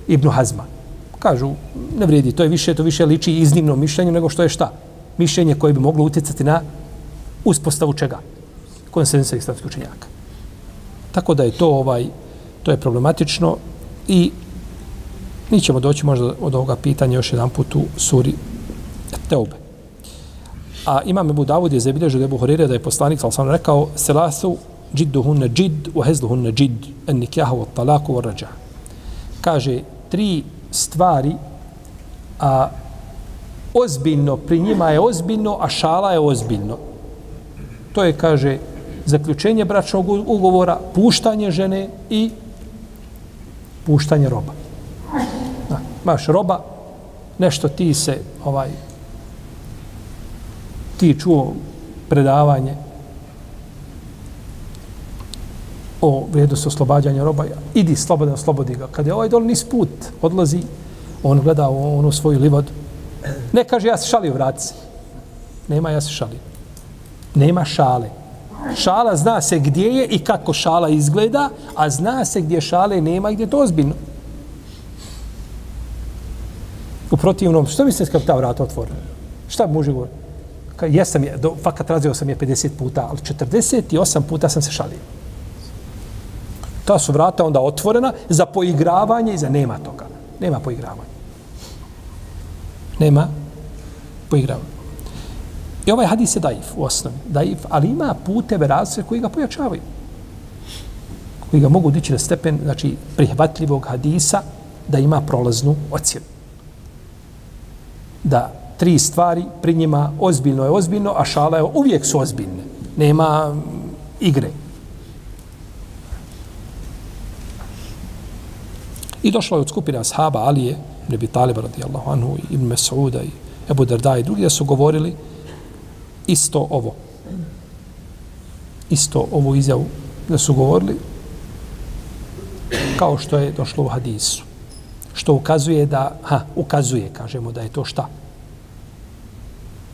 Ibnu Hazma. Kažu, ne vredi, to je više, to više liči iznimno mišljenju nego što je šta? Mišljenje koje bi moglo utjecati na uspostavu čega? Konsensa islamskih učenjaka. Tako da je to ovaj to je problematično i mi ćemo doći možda od ovoga pitanja još jedan put u suri Teube. A imam Ebu Davud je zabilježio da je Buhorire da je poslanik, sam sam rekao, selasu džidduhunne džid, u hezduhunne džid, en nikjahu od talaku od rađa. Kaže, tri stvari, a ozbiljno, pri njima je ozbiljno, a šala je ozbiljno. To je, kaže, zaključenje bračnog ugovora, puštanje žene i puštanje roba. Da, maš roba, nešto ti se ovaj ti čuo predavanje o vrijednosti oslobađanja roba, idi slobodan, slobodi ga. Kad je ovaj dol nis put odlazi, on gleda u onu svoju livadu. Ne kaže, ja se šalio, vrati se. Nema, ja se šalio. Nema šale. Šala zna se gdje je i kako šala izgleda, a zna se gdje šale nema i gdje je to ozbiljno. U protivnom, što mislite kad ta vrata otvorena? Šta može govoriti? jesam je, do, fakat razio sam je 50 puta, ali 48 puta sam se šalio. Ta su vrata onda otvorena za poigravanje i za nema toga. Nema poigravanja. Nema poigravanja. I ovaj hadis je daif u osnovi. Daif, ali ima puteve različite koji ga pojačavaju. Koji ga mogu dići na stepen znači, prihvatljivog hadisa da ima prolaznu ocjenu. da tri stvari pri njima ozbiljno je ozbiljno, a šala je uvijek su ozbiljne. Nema igre. I došla je od skupina ashaba Alije, Nebi Taliba radijallahu anhu, Ibn Mes'uda i Ebu Darda i drugi da su govorili isto ovo. Isto ovu izjavu da su govorili kao što je došlo u hadisu. Što ukazuje da, ha, ukazuje, kažemo da je to šta?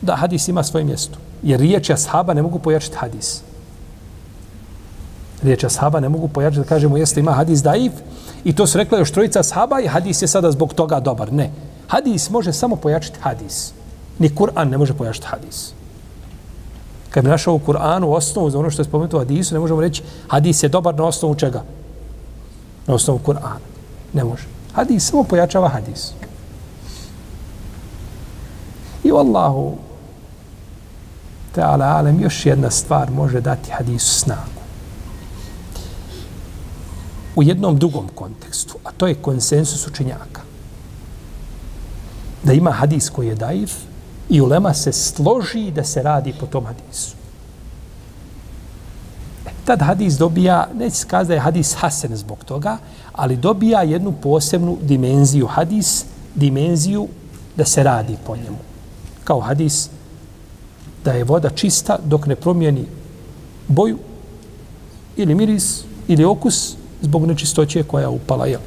Da hadis ima svoje mjesto. Jer riječi ashaba ne mogu pojačiti hadis. Riječi ashaba ne mogu pojačiti da kažemo jeste ima hadis daif i to su rekla još trojica sahaba i hadis je sada zbog toga dobar. Ne. Hadis može samo pojačiti hadis. Ni Kur'an ne može pojačiti hadis. Kad bi našao u Kur'anu osnovu za ono što je spomenuto u hadisu, ne možemo reći hadis je dobar na osnovu čega? Na osnovu Kur'ana. Ne može. Hadis samo pojačava hadis. I u Allahu ta'ala alem još jedna stvar može dati hadisu snagu. U jednom drugom kontekstu, a to je konsensus učenjaka. Da ima hadis koji je daif, I ulema se složi da se radi po tom hadisu. E, tad hadis dobija, neće se kazi da je hadis hasen zbog toga, ali dobija jednu posebnu dimenziju hadis, dimenziju da se radi po njemu. Kao hadis da je voda čista dok ne promijeni boju ili miris ili okus zbog nečistoće koja je upala. Jel?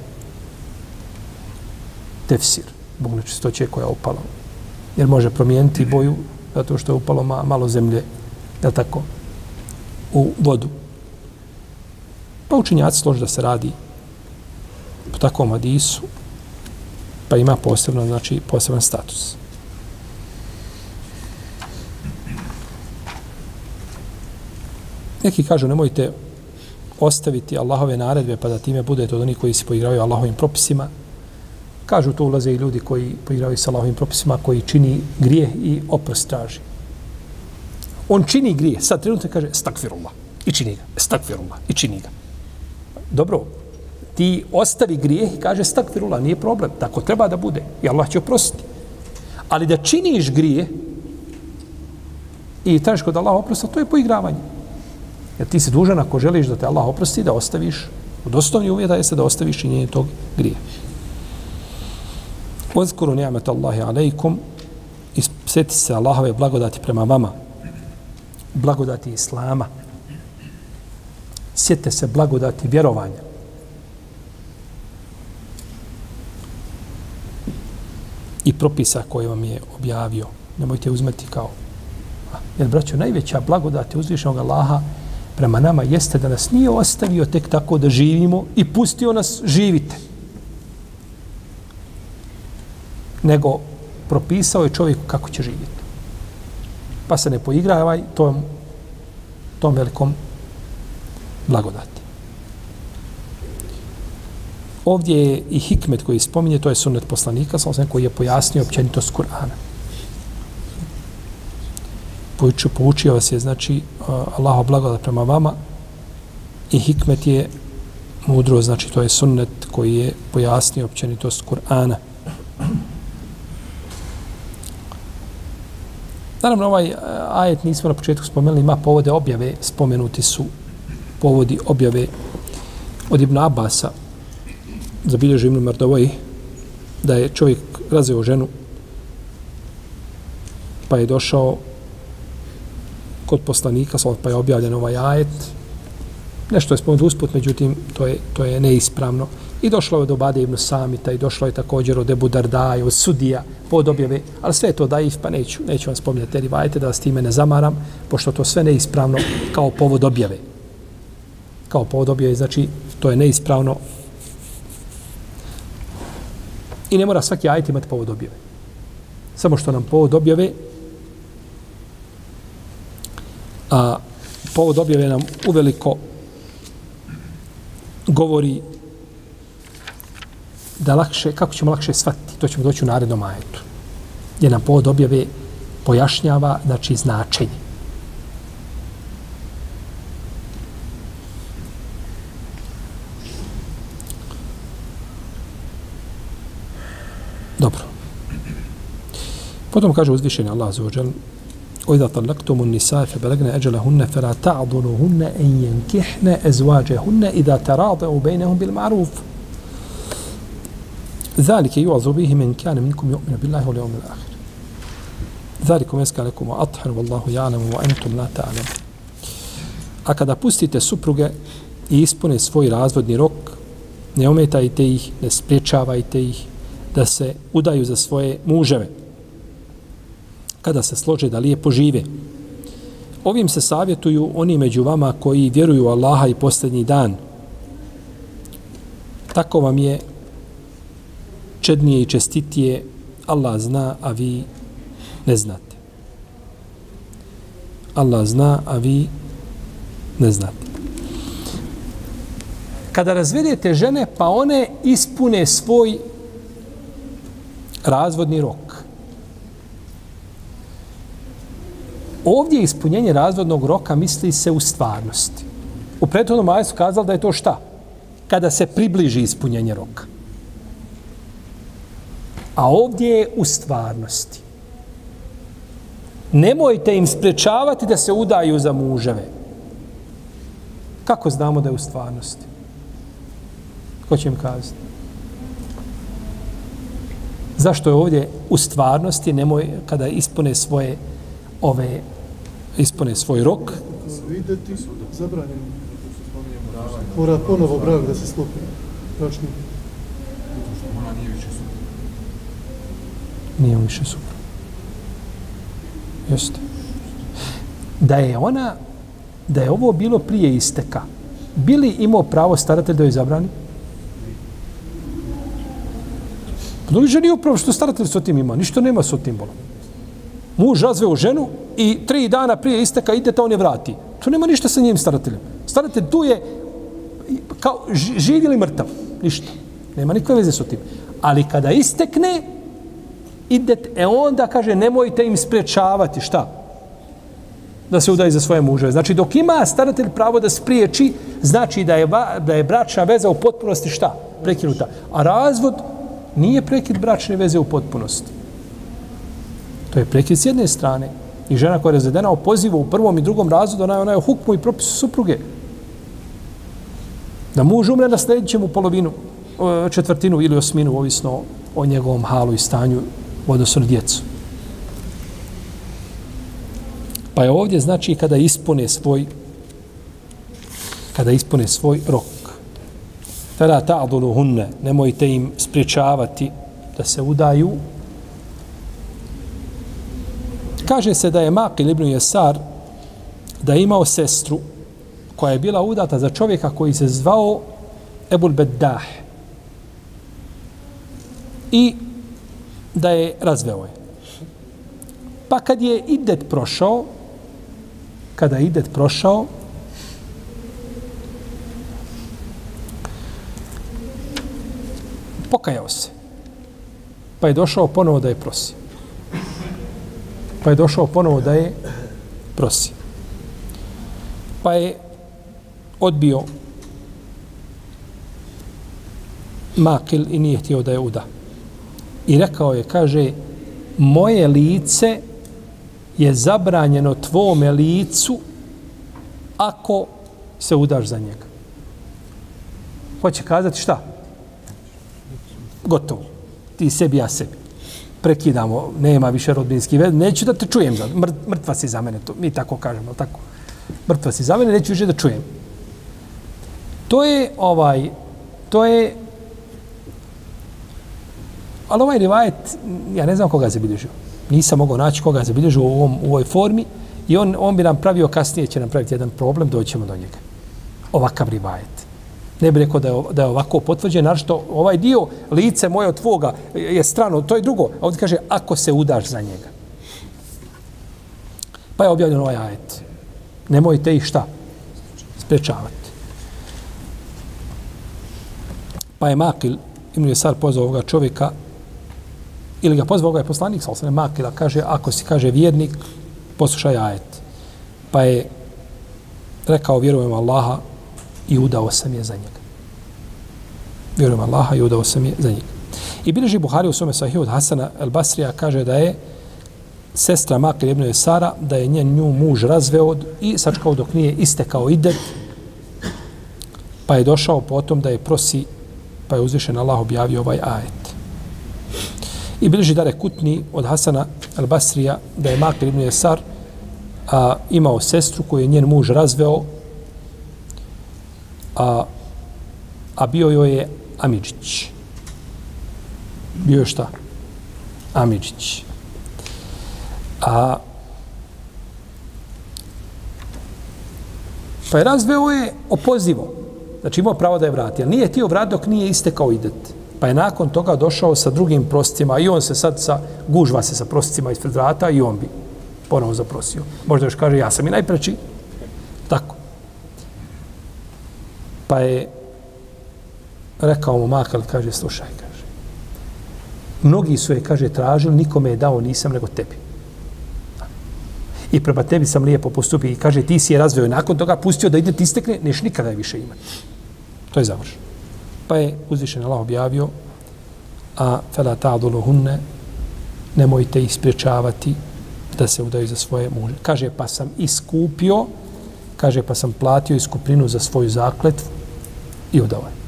Tefsir, zbog nečistoće koja je upala jer može promijeniti boju zato što je upalo ma, malo zemlje, jel tako, u vodu. Pa učinjaci složi da se radi po takvom adisu, pa ima posebno, znači, poseban status. Neki kažu, nemojte ostaviti Allahove naredbe pa da time budete od onih koji se poigravaju Allahovim propisima, Kažu to ulaze i ljudi koji poigravaju sa Allahovim propisima, koji čini grijeh i oprost traži. On čini grijeh, sad trenutno kaže stakfirullah i čini ga, stakfirullah i čini ga. Dobro, ti ostavi grijeh i kaže stakfirullah, nije problem, tako treba da bude i Allah će oprostiti. Ali da činiš grijeh i tražiš kod Allaha oprosta, to je poigravanje. Jer ti si dužan ako želiš da te Allah oprosti, da ostaviš, od osnovnih uvjeta jeste da ostaviš činjenje tog grije. Ozkuru ni'mat Allahi alaikum i sjeti se Allahove blagodati prema vama. Blagodati Islama. Sjetite se blagodati vjerovanja. I propisa koje vam je objavio. Nemojte uzmeti kao Jer, braćo, najveća blagodat je uzvišenog Allaha prema nama jeste da nas nije ostavio tek tako da živimo i pustio nas živite. nego propisao je čovjeku kako će živjeti. Pa se ne poigravaj tom, tom velikom blagodati. Ovdje je i hikmet koji spominje, to je sunnet poslanika, sa koji je pojasnio općenitost Kur'ana. Poučio, poučio vas je, znači, Allaho blagodat prema vama i hikmet je mudro, znači, to je sunnet koji je pojasnio općenitost Kur'ana. Naravno, ovaj e, ajet nismo na početku spomenuli, ima povode objave, spomenuti su povodi objave od Ibn Abasa, zabilježio Ibn Mardovoj, da je čovjek razveo ženu, pa je došao kod poslanika, pa je objavljen ovaj ajet. Nešto je spomenuto usput, međutim, to je, to je neispravno. I došlo je do Bade ibn Samita i došlo je također od Ebu Dardaja, od Sudija, pod objave, ali sve je to daif, pa neću, neću vam spominjati te rivajete da vas time ne zamaram, pošto to sve neispravno kao povod objave. Kao povod objave, znači, to je neispravno. I ne mora svaki ajet imati povod objave. Samo što nam povod objave, a povod objave nam uveliko govori da lakše, kako ćemo lakše shvatiti, to ćemo doći u narednom ajetu. Gdje nam povod objave pojašnjava, znači, značenje. Dobro. Potom kaže uzvišeni Allah za وَإِذَا طَلَّقْتُمُ النِّسَاءَ فَبَلَغْنَ أَجَلَهُنَّ فَلَا تَعْضُلُهُنَّ أَنْ يَنْكِحْنَ أَزْوَاجَهُنَّ إِذَا تَرَاضَعُوا بَيْنَهُمْ بِالْمَعْرُوفِ. ذلك يوعظ به من كان منكم يؤمن بالله واليوم الآخر. ذلك يسكى لكم وأطهر والله يعلم وأنتم لا تعلم A kada pustite supruge i ispune svoj razvodni rok, ne ometajte ih, ne spriječavajte ih da se udaju za svoje muževe. Kada se slože da lijepo žive. Ovim se savjetuju oni među vama koji vjeruju Allaha i posljednji dan. Tako vam je čednije i čestitije, Allah zna, a vi ne znate. Allah zna, a vi ne znate. Kada razvedete žene, pa one ispune svoj razvodni rok. Ovdje ispunjenje razvodnog roka misli se u stvarnosti. U prethodnom ajesu kazali da je to šta? Kada se približi ispunjenje roka. A ovdje je u stvarnosti. Nemojte im sprečavati da se udaju za muževe. Kako znamo da je u stvarnosti? Ko će im kazati? Zašto je ovdje u stvarnosti nemoj kada ispune svoje ove ispune svoj rok? Videti su zabranjeni. Mora ponovo brak da se sklopi. Bračni. nije više super. Jeste. Da je ona, da je ovo bilo prije isteka, bili imao pravo staratelj da joj zabrani? Pa li ženi upravo što staratelj s tim ima? Ništa nema s tim bolom. Muž razveo ženu i tri dana prije isteka idete, on je vrati. To nema ništa sa njim starateljem. Staratelj tu je kao živ ili mrtav. Ništa. Nema nikakve veze s tim. Ali kada istekne, idete, e onda kaže nemojte im sprečavati šta? Da se udaju za svoje muževe. Znači dok ima staratelj pravo da spriječi, znači da je, da je bračna veza u potpunosti šta? Prekinuta. A razvod nije prekid bračne veze u potpunosti. To je prekid s jedne strane. I žena koja je razvedena o pozivu u prvom i drugom razu ona je, ona je hukmu i propisu supruge. Da muž umre na sljedećem u polovinu, četvrtinu ili osminu, ovisno o njegovom halu i stanju u odnosu na djecu. Pa je ovdje znači kada ispune svoj kada ispune svoj rok. Fela ta'dulu hunne, nemojte im spriječavati da se udaju. Kaže se da je Maqil ibn Jesar da je imao sestru koja je bila udata za čovjeka koji se zvao Ebul Beddah. I da je razveo je. Pa kad je idet prošao, kada je idet prošao, pokajao se. Pa je došao ponovo da je prosi. Pa je došao ponovo da je prosi. Pa je odbio makil i nije htio da je uda. I rekao je, kaže, moje lice je zabranjeno tvome licu ako se udaš za njega. Hoće kazati šta? Gotovo. Ti sebi, ja sebi. Prekidamo, nema više rodbinski vez, Neću da te čujem. Za, mrtva si za mene. To, mi tako kažemo, tako. Mrtva si za mene, neću više da čujem. To je ovaj, to je Ali ovaj rivajet, ja ne znam koga je zabilježio. Nisam mogao naći koga je zabilježio u, ovom, u ovoj formi i on, on bi nam pravio kasnije, će nam praviti jedan problem, doćemo do njega. Ovakav rivajet. Ne bi rekao da je, da je ovako potvrđen, naravno što ovaj dio lice moje od tvoga je strano, to je drugo. A ovdje kaže, ako se udaš za njega. Pa je objavljen ovaj ajet. Nemojte ih šta? Sprečavati. Pa je Makil, Ibn Jesar pozvao ovoga čovjeka ili ga pozvao je poslanik, sa osnovne makila, kaže, ako si, kaže, vjernik, poslušaj ajet. Pa je rekao, vjerujem Allaha i udao sam je za njega. Vjerujem Allaha i udao sam je za njega. I bilježi Buhari u svome sahiju od Hasana el Basrija kaže da je sestra Makir ibn Sara, da je njen nju muž razveo i sačkao dok nije istekao idet, pa je došao potom da je prosi, pa je uzvišen Allah objavio ovaj ajet. I bilježi dare kutni od Hasana al-Basrija da je Makir ibn Sar a, imao sestru koju je njen muž razveo, a, a bio joj je Amidžić. Bio je šta? Amidžić. A pa je razveo je opozivo. Znači imao pravo da je vrati. Ali nije tio vrat dok nije istekao idet. Pa je nakon toga došao sa drugim prostima i on se sad sa, gužva se sa prostima ispred vrata i on bi ponovo zaprosio. Možda još kaže, ja sam i najpreći. Tako. Pa je rekao mu makal, kaže, slušaj, kaže. Mnogi su je, kaže, tražili, nikome je dao, nisam nego tebi i prema tebi sam lijepo postupio i kaže ti si je razveo nakon toga pustio da ide ti istekne, neš nikada je više imati. To je završeno. Pa je uzvišen Allah objavio a fela ta'adulu hunne nemojte ih spriječavati da se udaju za svoje muže. Kaže pa sam iskupio kaže pa sam platio iskuprinu za svoju zaklet i udao je.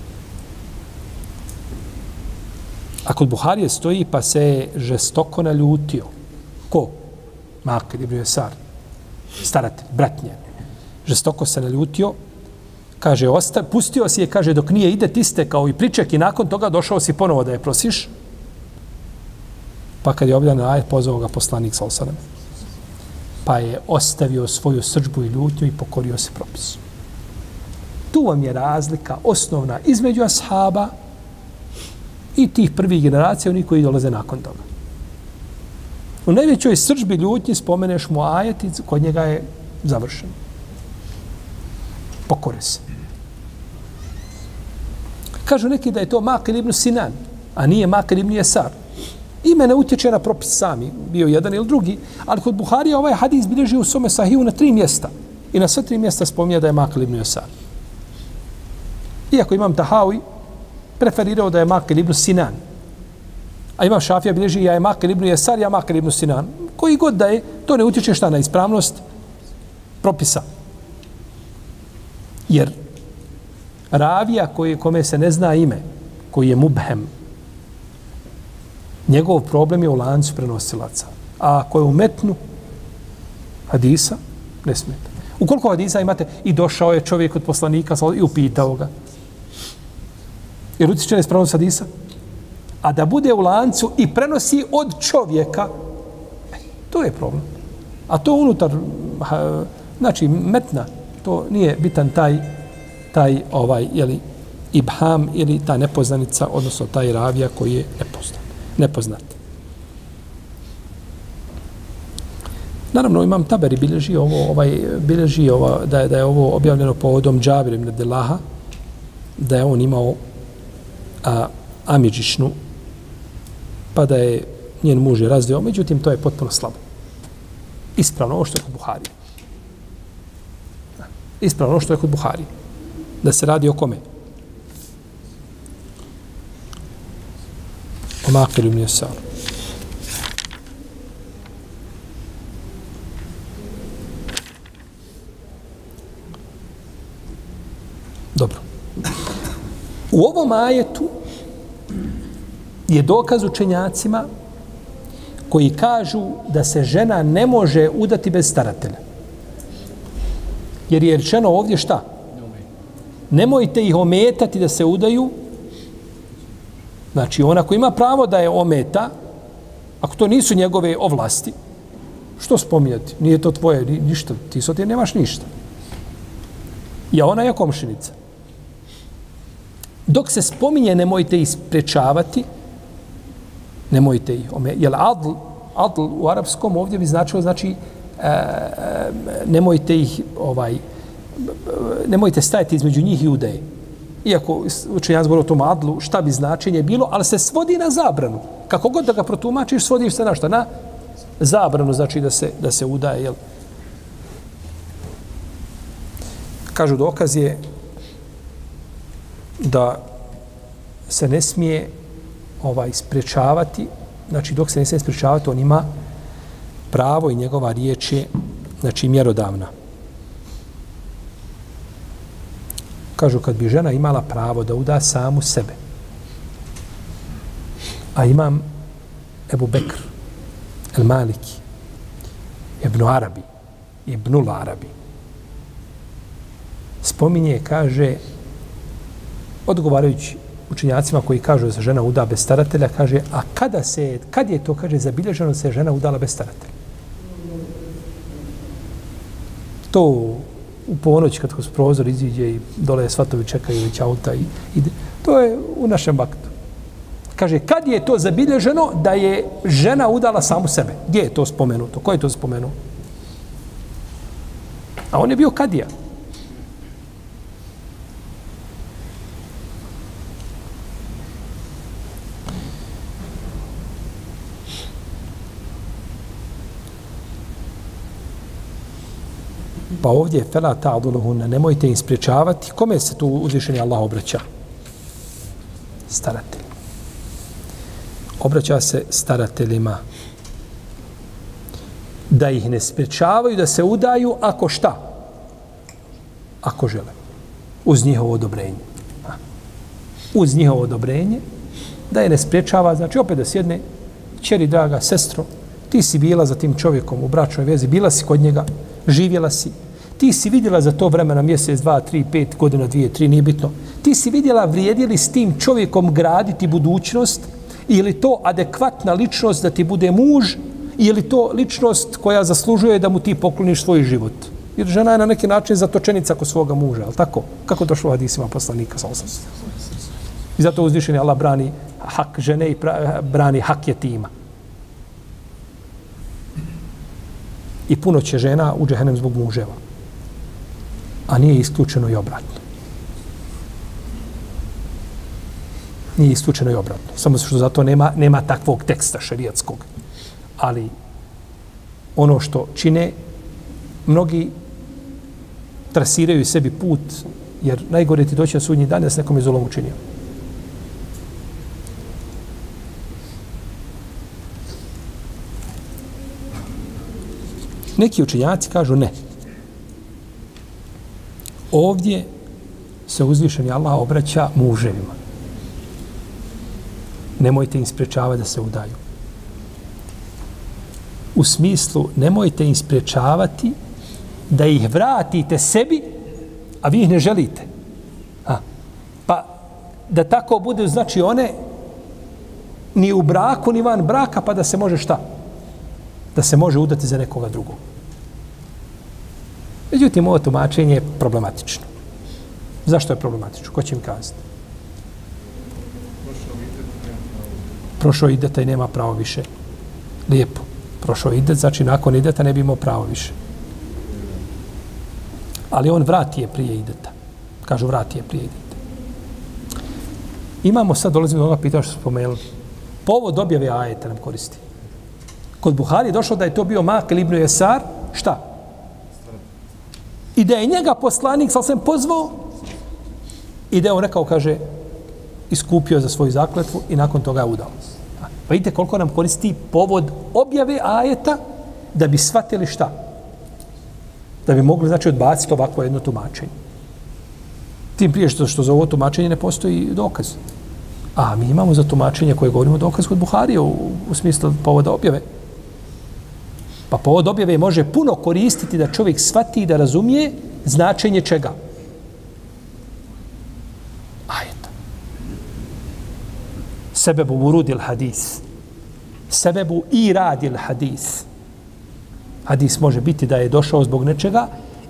A kod Buharije stoji pa se žestoko naljutio. Ko? Makar ibn Jesar, staratelj, brat njen. Žestoko se naljutio, kaže, osta, pustio si je, kaže, dok nije ide, tiste kao i priček i nakon toga došao si ponovo da je prosiš. Pa kad je objavljen ajet, pozvao ga poslanik sa osanem. Pa je ostavio svoju srđbu i ljutnju i pokorio se propisu. Tu vam je razlika osnovna između ashaba i tih prvih generacija, oni koji dolaze nakon toga. U najvećoj sržbi ljutnji spomeneš mu ajet kod njega je završen. Pokore se. Kažu neki da je to Makil ibn Sinan, a nije Makil ibn Jesar. Ime ne utječe na propis sami, bio jedan ili drugi, ali kod Buharija ovaj hadis bilježi u svome sahiju na tri mjesta. I na sve tri mjesta spominje da je Makil ibn Jesar. Iako imam Tahawi, preferirao da je Makil ibn Sinan. A imam šafija bilježi ja je Makil ibn Jesar, ja Makil ibn Sinan. Koji god da je, to ne utječe šta na ispravnost propisa. Jer ravija koji, kome se ne zna ime, koji je mubhem, njegov problem je u lancu prenosilaca. A ako je u metnu hadisa, ne smeta. U hadisa imate i došao je čovjek od poslanika i upitao ga. Jer utiče na ispravnost hadisa? a da bude u lancu i prenosi od čovjeka, e, to je problem. A to unutar, znači, metna, to nije bitan taj, taj ovaj, jeli, ibham ili ta nepoznanica, odnosno taj ravija koji je nepoznat. nepoznat. Naravno, imam taberi bilježi ovo, ovaj, bilježi ovo, da je, da je ovo objavljeno povodom Džabir ibn Delaha, da je on imao a, amidžišnu pa da je njen muž je razveo, međutim, to je potpuno slabo. Ispravno ovo što je kod Buhari. Ispravno ovo što je kod Buhari. Da se radi o kome? O Makiru Mjesaru je Dobro. U ovom ajetu je dokaz učenjacima koji kažu da se žena ne može udati bez staratelja. Jer je rečeno ovdje šta? Nemojte ih ometati da se udaju. Znači, ona koja ima pravo da je ometa, ako to nisu njegove ovlasti, što spominjati? Nije to tvoje, ništa. Ti so ti nemaš ništa. Ja ona je komšinica. Dok se spominje nemojte isprečavati, nemojte ih ome, jel adl, adl u arapskom ovdje bi značilo, znači, e, e, nemojte ih, ovaj, e, nemojte stajati između njih i udeje. Iako učenjac govori o tom adlu, šta bi značenje bilo, ali se svodi na zabranu. Kako god da ga protumačiš, svodiš se na šta? Na zabranu, znači da se, da se udaje, jel? Kažu dokaz je da se ne smije ovaj sprečavati, znači dok se ne smije sprečavati, on ima pravo i njegova riječ je znači mjerodavna. Kažu kad bi žena imala pravo da uda samu sebe, a imam Ebu Bekr, El Maliki, Ibn Arabi, Ibnul Arabi, spominje, kaže, odgovarajući učinjacima koji kažu da se žena uda bez staratelja, kaže, a kada se, kad je to, kaže, zabilježeno se žena udala bez staratelja? To u ponoć kad kroz prozor iziđe i dole svatovi čekaju već auta i ide. To je u našem baktu. Kaže, kad je to zabilježeno da je žena udala samu sebe? Gdje je to spomenuto? Ko je to spomenuo? A on je bio kadija. Pa ovdje fela ta'duluhunna, nemojte im spriječavati. Kome se tu uzvišeni Allah obraća? Staratelj. Obraća se starateljima. Da ih ne spriječavaju, da se udaju, ako šta? Ako žele. Uz njihovo odobrenje. Uz njihovo odobrenje, da je ne spriječava, znači opet da sjedne, čeri draga, sestro, ti si bila za tim čovjekom u bračnoj vezi, bila si kod njega, živjela si, Ti si vidjela za to vremena mjesec, dva, tri, pet, godina, dvije, tri, nije bitno. Ti si vidjela vrijedili s tim čovjekom graditi budućnost ili to adekvatna ličnost da ti bude muž ili to ličnost koja zaslužuje da mu ti pokloniš svoj život. Jer žena je na neki način zatočenica kod svoga muža, ali tako? Kako došlo u hadisima poslanika sa osam? I zato uzvišeni Allah brani hak žene i brani hak je tima. I puno će žena u džehennem zbog muževa a nije isključeno i obratno. Nije isključeno i obratno. Samo što zato nema, nema takvog teksta šerijatskog. Ali ono što čine, mnogi trasiraju sebi put, jer najgore ti doći na sudnji dan da se nekom izolom učinio. Neki učenjaci kažu ne ovdje se uzvišeni Allah obraća muževima. Nemojte im spriječavati da se udaju. U smislu, nemojte im spriječavati da ih vratite sebi, a vi ih ne želite. A, pa, da tako bude, znači one ni u braku, ni van braka, pa da se može šta? Da se može udati za nekoga drugog. Međutim, ovo tumačenje je problematično. Zašto je problematično? Ko će mi kazati? Prošao ideta i nema pravo više. Lijepo. Prošao idet, znači nakon ideta ne bi imao pravo više. Ali on vrati je prije ideta. Kažu vrati je prije ideta. Imamo sad, dolazimo do onoga pitanja što spomenuli. Povod objave ajeta nam koristi. Kod Buhari je došlo da je to bio Mak ili Ibn Jesar. Šta? I da je njega poslanik, sal sam pozvao, i da je on rekao, kaže, iskupio za svoju zakletvu i nakon toga je udao. Pa vidite koliko nam koristi povod objave ajeta da bi shvatili šta? Da bi mogli, znači, odbaciti ovako jedno tumačenje. Tim prije što, što za ovo tumačenje ne postoji dokaz. A mi imamo za tumačenje koje govorimo dokaz kod Buharije u, u smislu povoda objave. Pa povod objave može puno koristiti da čovjek shvati i da razumije značenje čega. Ajeta. Sebebu urudil hadis. Sebebu i radil hadis. Hadis može biti da je došao zbog nečega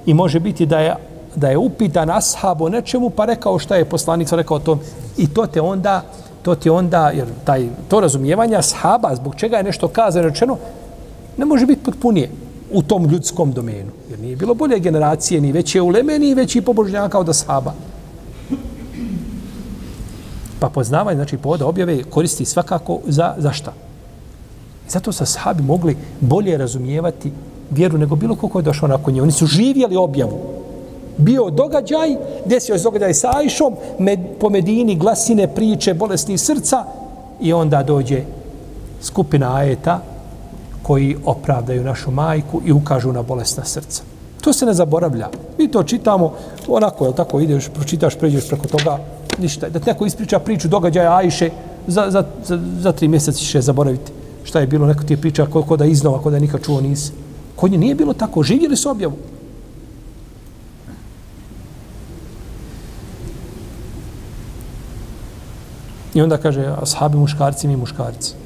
i može biti da je da je upitan ashab o nečemu pa rekao šta je poslanik rekao to i to te onda to ti onda jer taj to razumijevanje ashaba zbog čega je nešto kazano rečeno ne može biti potpunije u tom ljudskom domenu. Jer nije bilo bolje generacije, ni veće uleme, ni veći pobožnjaka od ashaba. Pa poznavanje, znači povoda objave, koristi svakako za, za šta? I zato sa sahabi mogli bolje razumijevati vjeru nego bilo ko ko je došao nakon nje. Oni su živjeli objavu. Bio događaj, desio se događaj sa Ajšom, med, po Medini glasine, priče, bolesni srca i onda dođe skupina ajeta koji opravdaju našu majku i ukažu na bolesna srca. To se ne zaboravlja. Mi to čitamo, onako, je tako, ideš, pročitaš, pređeš preko toga, ništa. Da neko ispriča priču događaja Ajše, za, za, za, za tri mjeseca ćeš je zaboraviti. Šta je bilo, neko ti je priča koliko da iznova, kod da nikad čuo nisi. Kod nje nije bilo tako, živjeli su objavu. I onda kaže, ashabi muškarci, mi muškarci.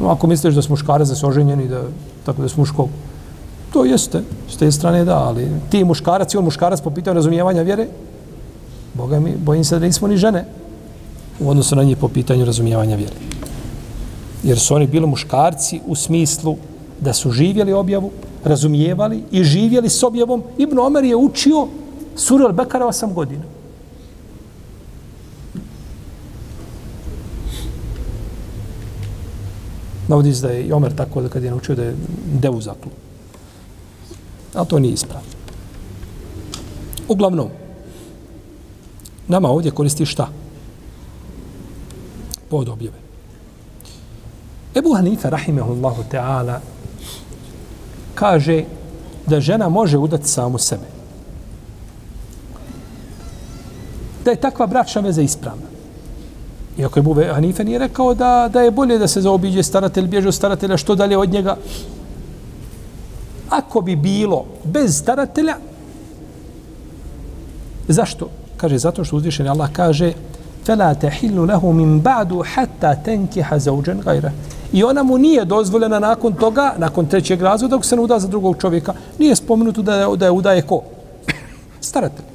No, ako misliš da su muškarac, da su oženjeni, da, tako da su muško, to jeste, s te strane da, ali ti muškarac i on muškarac po pitanju razumijevanja vjere, Boga mi, bojim se da nismo ni žene u odnosu na njih po pitanju razumijevanja vjere. Jer su oni bili muškarci u smislu da su živjeli objavu, razumijevali i živjeli s objavom. Ibn Omer je učio suru al-Bekara 8 godina. Navodi da je i Omer tako da kad je naučio da je devu zaklu. Ali to nije ispravno. Uglavnom, nama ovdje koristi šta? Pod objave. Ebu Hanife, rahimehullahu ta'ala, kaže da žena može udati samu sebe. Da je takva bračna veza ispravna. Iako je Bube Hanife nije rekao da, da je bolje da se zaobiđe staratelj, bježe od staratelja što dalje od njega. Ako bi bilo bez staratelja, zašto? Kaže, zato što uzvišen Allah kaže فَلَا تَحِلُّ لَهُ مِنْ بَعْدُ حَتَّى تَنْكِحَ زَوْجًا غَيْرَ I ona mu nije dozvoljena nakon toga, nakon trećeg razvoda, dok se ne uda za drugog čovjeka. Nije spomenuto da je, da je udaje ko? Staratelj.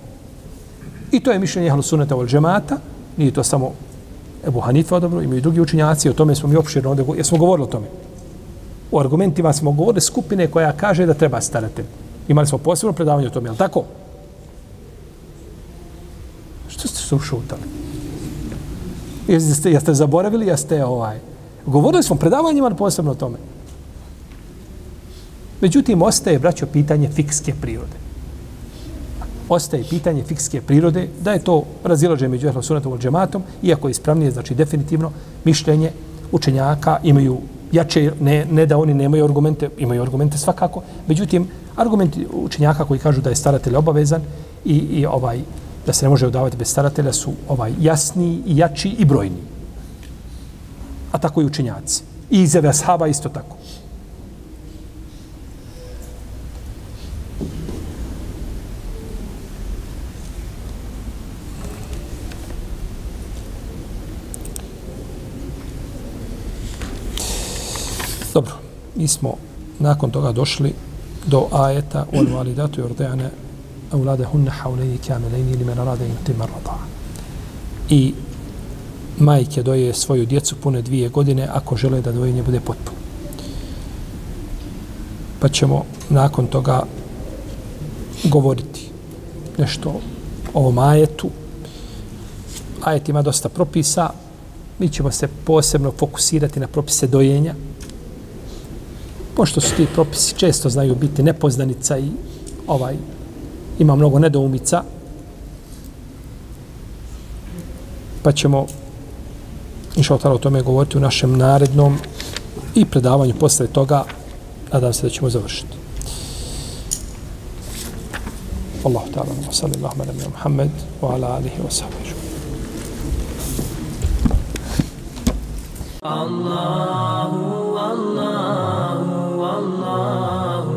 I to je mišljenje Ahlusuneta od džemata. Nije to samo Ebu Hanife odobro, imaju drugi učinjaci, o tome smo mi opširno, ovdje, jer smo govorili o tome. U argumentima smo govorili skupine koja kaže da treba staratelj. Imali smo posebno predavanje o tome, je tako? Što ste se ušutali? Jeste, jeste zaboravili, jeste ovaj... Govorili smo predavanjima posebno o tome. Međutim, ostaje, braćo, pitanje fikske prirode ostaje pitanje fikske prirode, da je to razilaže među ehlo sunetom i džematom, iako je ispravnije, znači definitivno, mišljenje učenjaka imaju jače, ne, ne da oni nemaju argumente, imaju argumente svakako, međutim, argumenti učenjaka koji kažu da je staratelj obavezan i, i ovaj da se ne može udavati bez staratelja su ovaj jasni i jači i brojni. A tako i učenjaci. I izjave ashaba isto tako. Dobro, mi smo nakon toga došli do ajeta u validatu yurdane auladahunna hunne hauleni kameleni ili men rade im I majke doje svoju djecu pune dvije godine ako žele da dojenje bude potpuno. Pa ćemo nakon toga govoriti nešto o ovom ajetu. Ajet ima dosta propisa. Mi ćemo se posebno fokusirati na propise dojenja, pošto su ti propisi često znaju biti nepoznanica i ovaj ima mnogo nedoumica, pa ćemo inša o tome govoriti u našem narednom i predavanju posle toga nadam se da ćemo završiti. Allahu ta'ala, wa sallallahu ala Muhammad wa ala alihi wa sahbihi. Allahu, Allahu والله